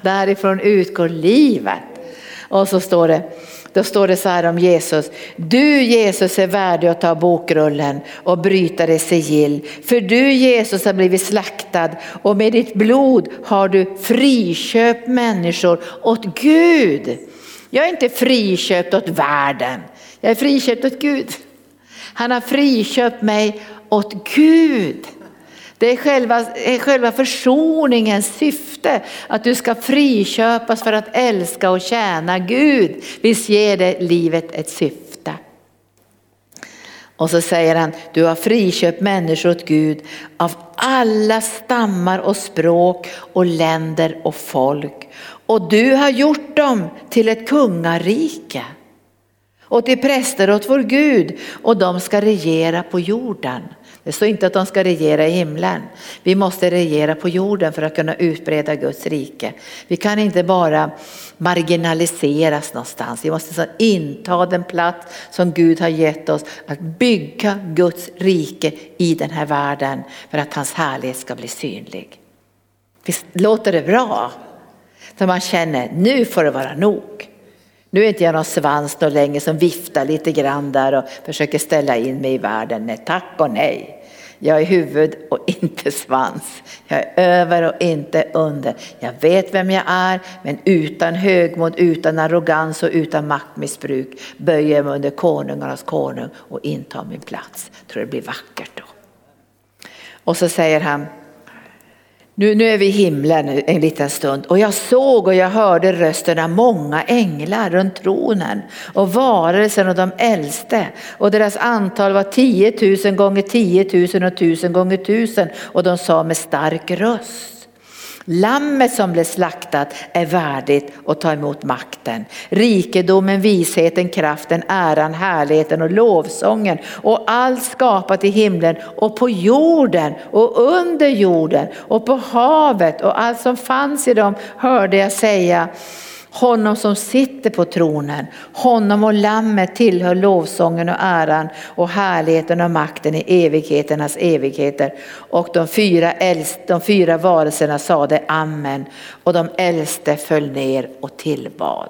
Därifrån utgår livet. Och så står det, då står det så här om Jesus. Du Jesus är värdig att ta bokrullen och bryta det sigill. För du Jesus har blivit slaktad och med ditt blod har du friköpt människor åt Gud. Jag är inte friköpt åt världen. Jag är friköpt åt Gud. Han har friköpt mig åt Gud. Det är själva, själva försoningens syfte, att du ska friköpas för att älska och tjäna Gud. Visst ger det livet ett syfte. Och så säger han, du har friköpt människor åt Gud av alla stammar och språk och länder och folk. Och du har gjort dem till ett kungarike och till präster åt vår Gud och de ska regera på jorden. Det står inte att de ska regera i himlen. Vi måste regera på jorden för att kunna utbreda Guds rike. Vi kan inte bara marginaliseras någonstans. Vi måste inta den plats som Gud har gett oss att bygga Guds rike i den här världen för att hans härlighet ska bli synlig. Visst låter det bra? Så man känner, nu får det vara nog. Nu är inte jag någon svans då länge som viftar lite grann där och försöker ställa in mig i världen. Nej, tack och nej. Jag är huvud och (laughs) inte svans. Jag är över och inte under. Jag vet vem jag är, men utan högmod, utan arrogans och utan maktmissbruk böjer jag mig under konungarnas konung och intar min plats. Jag tror det blir vackert då. Och så säger han, nu, nu är vi i himlen en liten stund. Och jag såg och jag hörde rösten av många änglar runt tronen och varelsen och de äldste. Och deras antal var 10 000 gånger 10 000 och 1000 gånger 1000 och de sa med stark röst. Lammet som blev slaktat är värdigt att ta emot makten, rikedomen, visheten, kraften, äran, härligheten och lovsången och allt skapat i himlen och på jorden och under jorden och på havet och allt som fanns i dem hörde jag säga honom som sitter på tronen, honom och lammet tillhör lovsången och äran och härligheten och makten i evigheternas evigheter. Och de fyra, äldst, de fyra varelserna sade amen och de äldste föll ner och tillbad.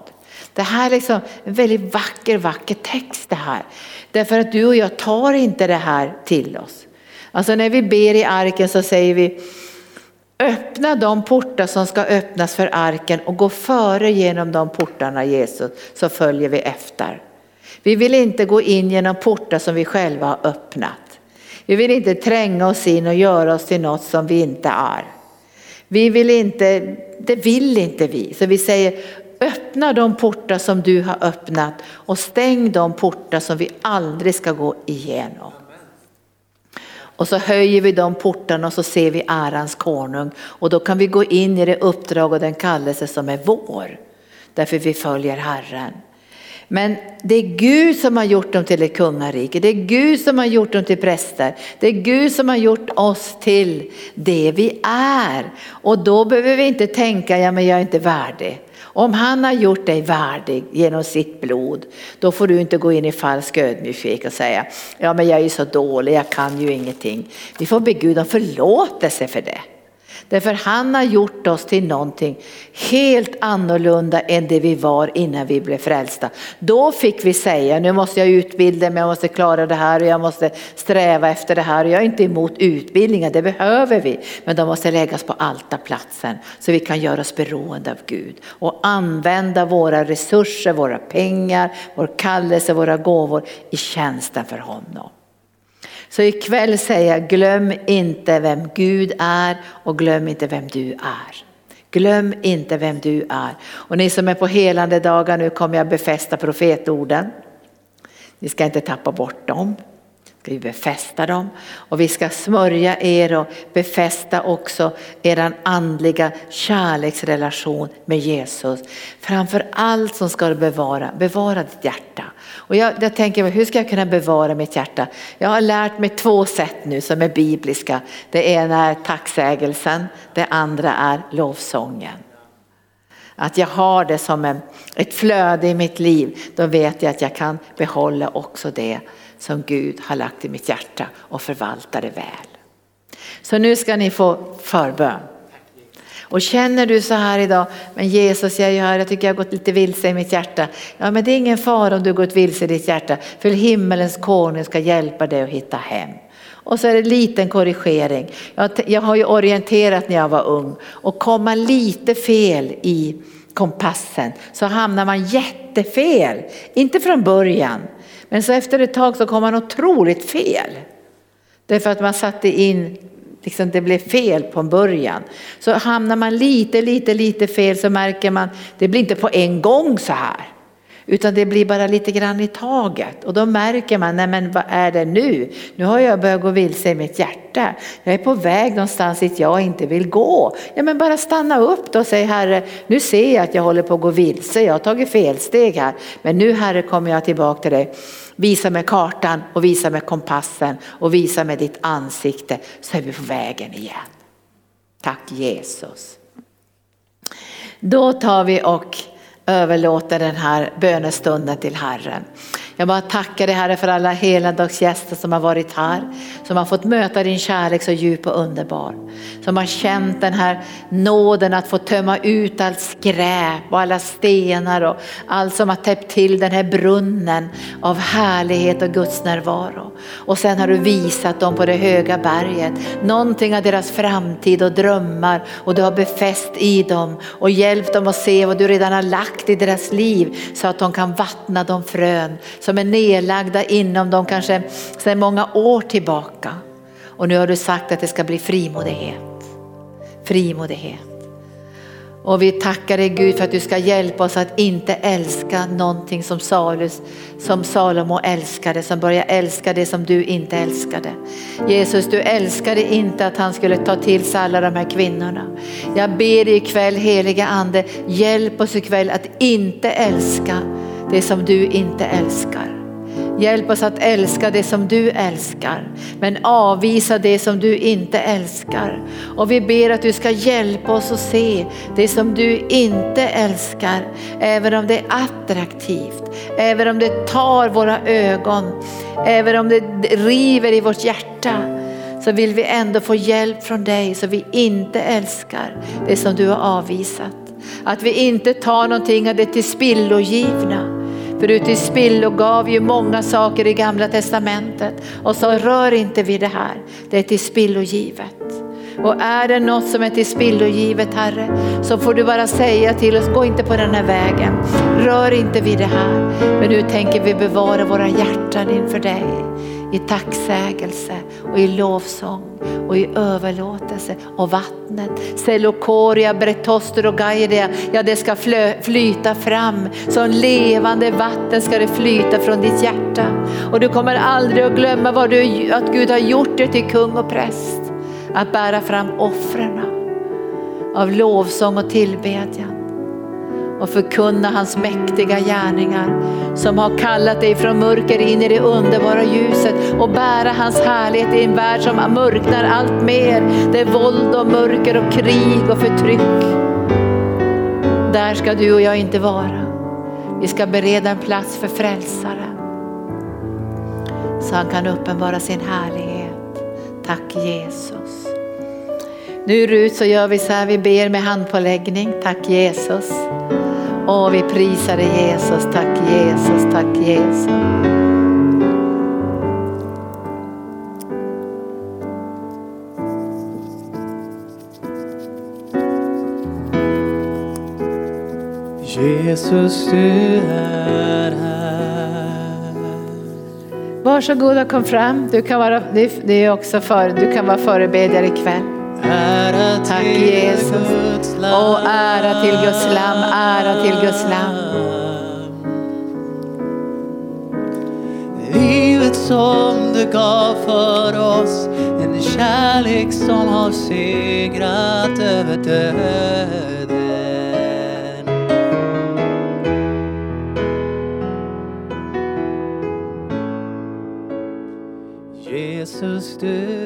Det här är liksom en väldigt vacker, vacker text det här. Därför att du och jag tar inte det här till oss. Alltså när vi ber i arken så säger vi Öppna de portar som ska öppnas för arken och gå före genom de portarna Jesus så följer vi efter. Vi vill inte gå in genom portar som vi själva har öppnat. Vi vill inte tränga oss in och göra oss till något som vi inte är. Vi vill inte, det vill inte vi. Så vi säger öppna de portar som du har öppnat och stäng de portar som vi aldrig ska gå igenom. Och så höjer vi de portarna och så ser vi ärans konung. Och då kan vi gå in i det uppdrag och den kallelse som är vår. Därför vi följer Herren. Men det är Gud som har gjort dem till ett kungarike. Det är Gud som har gjort dem till präster. Det är Gud som har gjort oss till det vi är. Och då behöver vi inte tänka, ja men jag är inte värdig. Om han har gjort dig värdig genom sitt blod, då får du inte gå in i falsk ödmjukhet och säga, ja men jag är så dålig, jag kan ju ingenting. Vi får be Gud om förlåtelse för det. Därför han har gjort oss till någonting helt annorlunda än det vi var innan vi blev frälsta. Då fick vi säga, nu måste jag utbilda mig, jag måste klara det här och jag måste sträva efter det här. Jag är inte emot utbildningar, det behöver vi. Men de måste läggas på altarplatsen så vi kan göra oss beroende av Gud och använda våra resurser, våra pengar, vår kallelse, våra gåvor i tjänsten för honom. Så ikväll säger jag, glöm inte vem Gud är och glöm inte vem du är. Glöm inte vem du är. Och ni som är på helande dagar nu kommer jag befästa profetorden. Ni ska inte tappa bort dem. Ska vi befästa dem och vi ska smörja er och befästa också er andliga kärleksrelation med Jesus. Framför allt som ska du bevara, bevara ditt hjärta. Och jag, jag tänker, hur ska jag kunna bevara mitt hjärta? Jag har lärt mig två sätt nu som är bibliska. Det ena är tacksägelsen, det andra är lovsången. Att jag har det som en, ett flöde i mitt liv, då vet jag att jag kan behålla också det som Gud har lagt i mitt hjärta och förvalta det väl. Så nu ska ni få förbön. Och känner du så här idag, men Jesus jag gör, jag tycker jag har gått lite vilse i mitt hjärta. Ja men det är ingen fara om du har gått vilse i ditt hjärta, för himmelens konung ska hjälpa dig att hitta hem. Och så är det en liten korrigering. Jag, jag har ju orienterat när jag var ung och kom man lite fel i kompassen så hamnar man jättefel. Inte från början, men så efter ett tag så kom man otroligt fel. Därför att man satte in liksom det blev fel på början. Så hamnar man lite, lite, lite fel så märker man, det blir inte på en gång så här. Utan det blir bara lite grann i taget och då märker man, nej men vad är det nu? Nu har jag börjat gå vilse i mitt hjärta. Jag är på väg någonstans dit jag inte vill gå. Ja men bara stanna upp då och säg Herre, nu ser jag att jag håller på att gå vilse, jag har tagit felsteg här. Men nu Herre kommer jag tillbaka till dig. Visa mig kartan och visa mig kompassen och visa mig ditt ansikte så är vi på vägen igen. Tack Jesus. Då tar vi och överlåter den här bönestunden till Herren. Jag bara tackar dig Herre för alla heladagsgäster som har varit här, som har fått möta din kärlek så djup och underbar. Som har känt den här nåden att få tömma ut allt skräp och alla stenar och allt som har täppt till den här brunnen av härlighet och Guds närvaro. Och sen har du visat dem på det höga berget, någonting av deras framtid och drömmar och du har befäst i dem och hjälpt dem att se vad du redan har lagt i deras liv så att de kan vattna de frön som är nedlagda inom dem kanske sedan många år tillbaka. Och nu har du sagt att det ska bli frimodighet. Frimodighet. Och vi tackar dig Gud för att du ska hjälpa oss att inte älska någonting som, Salus, som Salomo älskade, som börjar älska det som du inte älskade. Jesus, du älskade inte att han skulle ta till sig alla de här kvinnorna. Jag ber dig ikväll heliga ande, hjälp oss ikväll att inte älska det som du inte älskar. Hjälp oss att älska det som du älskar, men avvisa det som du inte älskar. Och vi ber att du ska hjälpa oss att se det som du inte älskar, även om det är attraktivt, även om det tar våra ögon, även om det river i vårt hjärta så vill vi ändå få hjälp från dig så vi inte älskar det som du har avvisat. Att vi inte tar någonting av det till spillogivna för du till och gav ju många saker i gamla testamentet och sa rör inte vid det här, det är till spillogivet. Och är det något som är till spillogivet Herre så får du bara säga till oss, gå inte på den här vägen, rör inte vid det här. Men nu tänker vi bevara våra hjärtan inför dig i tacksägelse och i lovsång och i överlåtelse och vattnet. Selokoria, bretoster och gaidia, ja det ska flyta fram. Som levande vatten ska det flyta från ditt hjärta. Och du kommer aldrig att glömma vad du, att Gud har gjort dig till kung och präst. Att bära fram offren av lovsång och tillbedjan och förkunna hans mäktiga gärningar som har kallat dig från mörker in i det underbara ljuset och bära hans härlighet i en värld som mörknar allt mer. Det är våld och mörker och krig och förtryck. Där ska du och jag inte vara. Vi ska bereda en plats för frälsaren så han kan uppenbara sin härlighet. Tack Jesus. Nu Rut så gör vi så här, vi ber med handpåläggning. Tack Jesus. Och vi prisar dig Jesus, tack Jesus, tack Jesus. Jesus, du är här. Varsågod och kom fram. Du kan vara, det är också för, du kan vara förebedjare ikväll. Ära Tack, till Jesus. Och ära till Guds lam, ära till Guds lam. Livet som du gav för oss, en kärlek som har segrat över döden. Jesus, du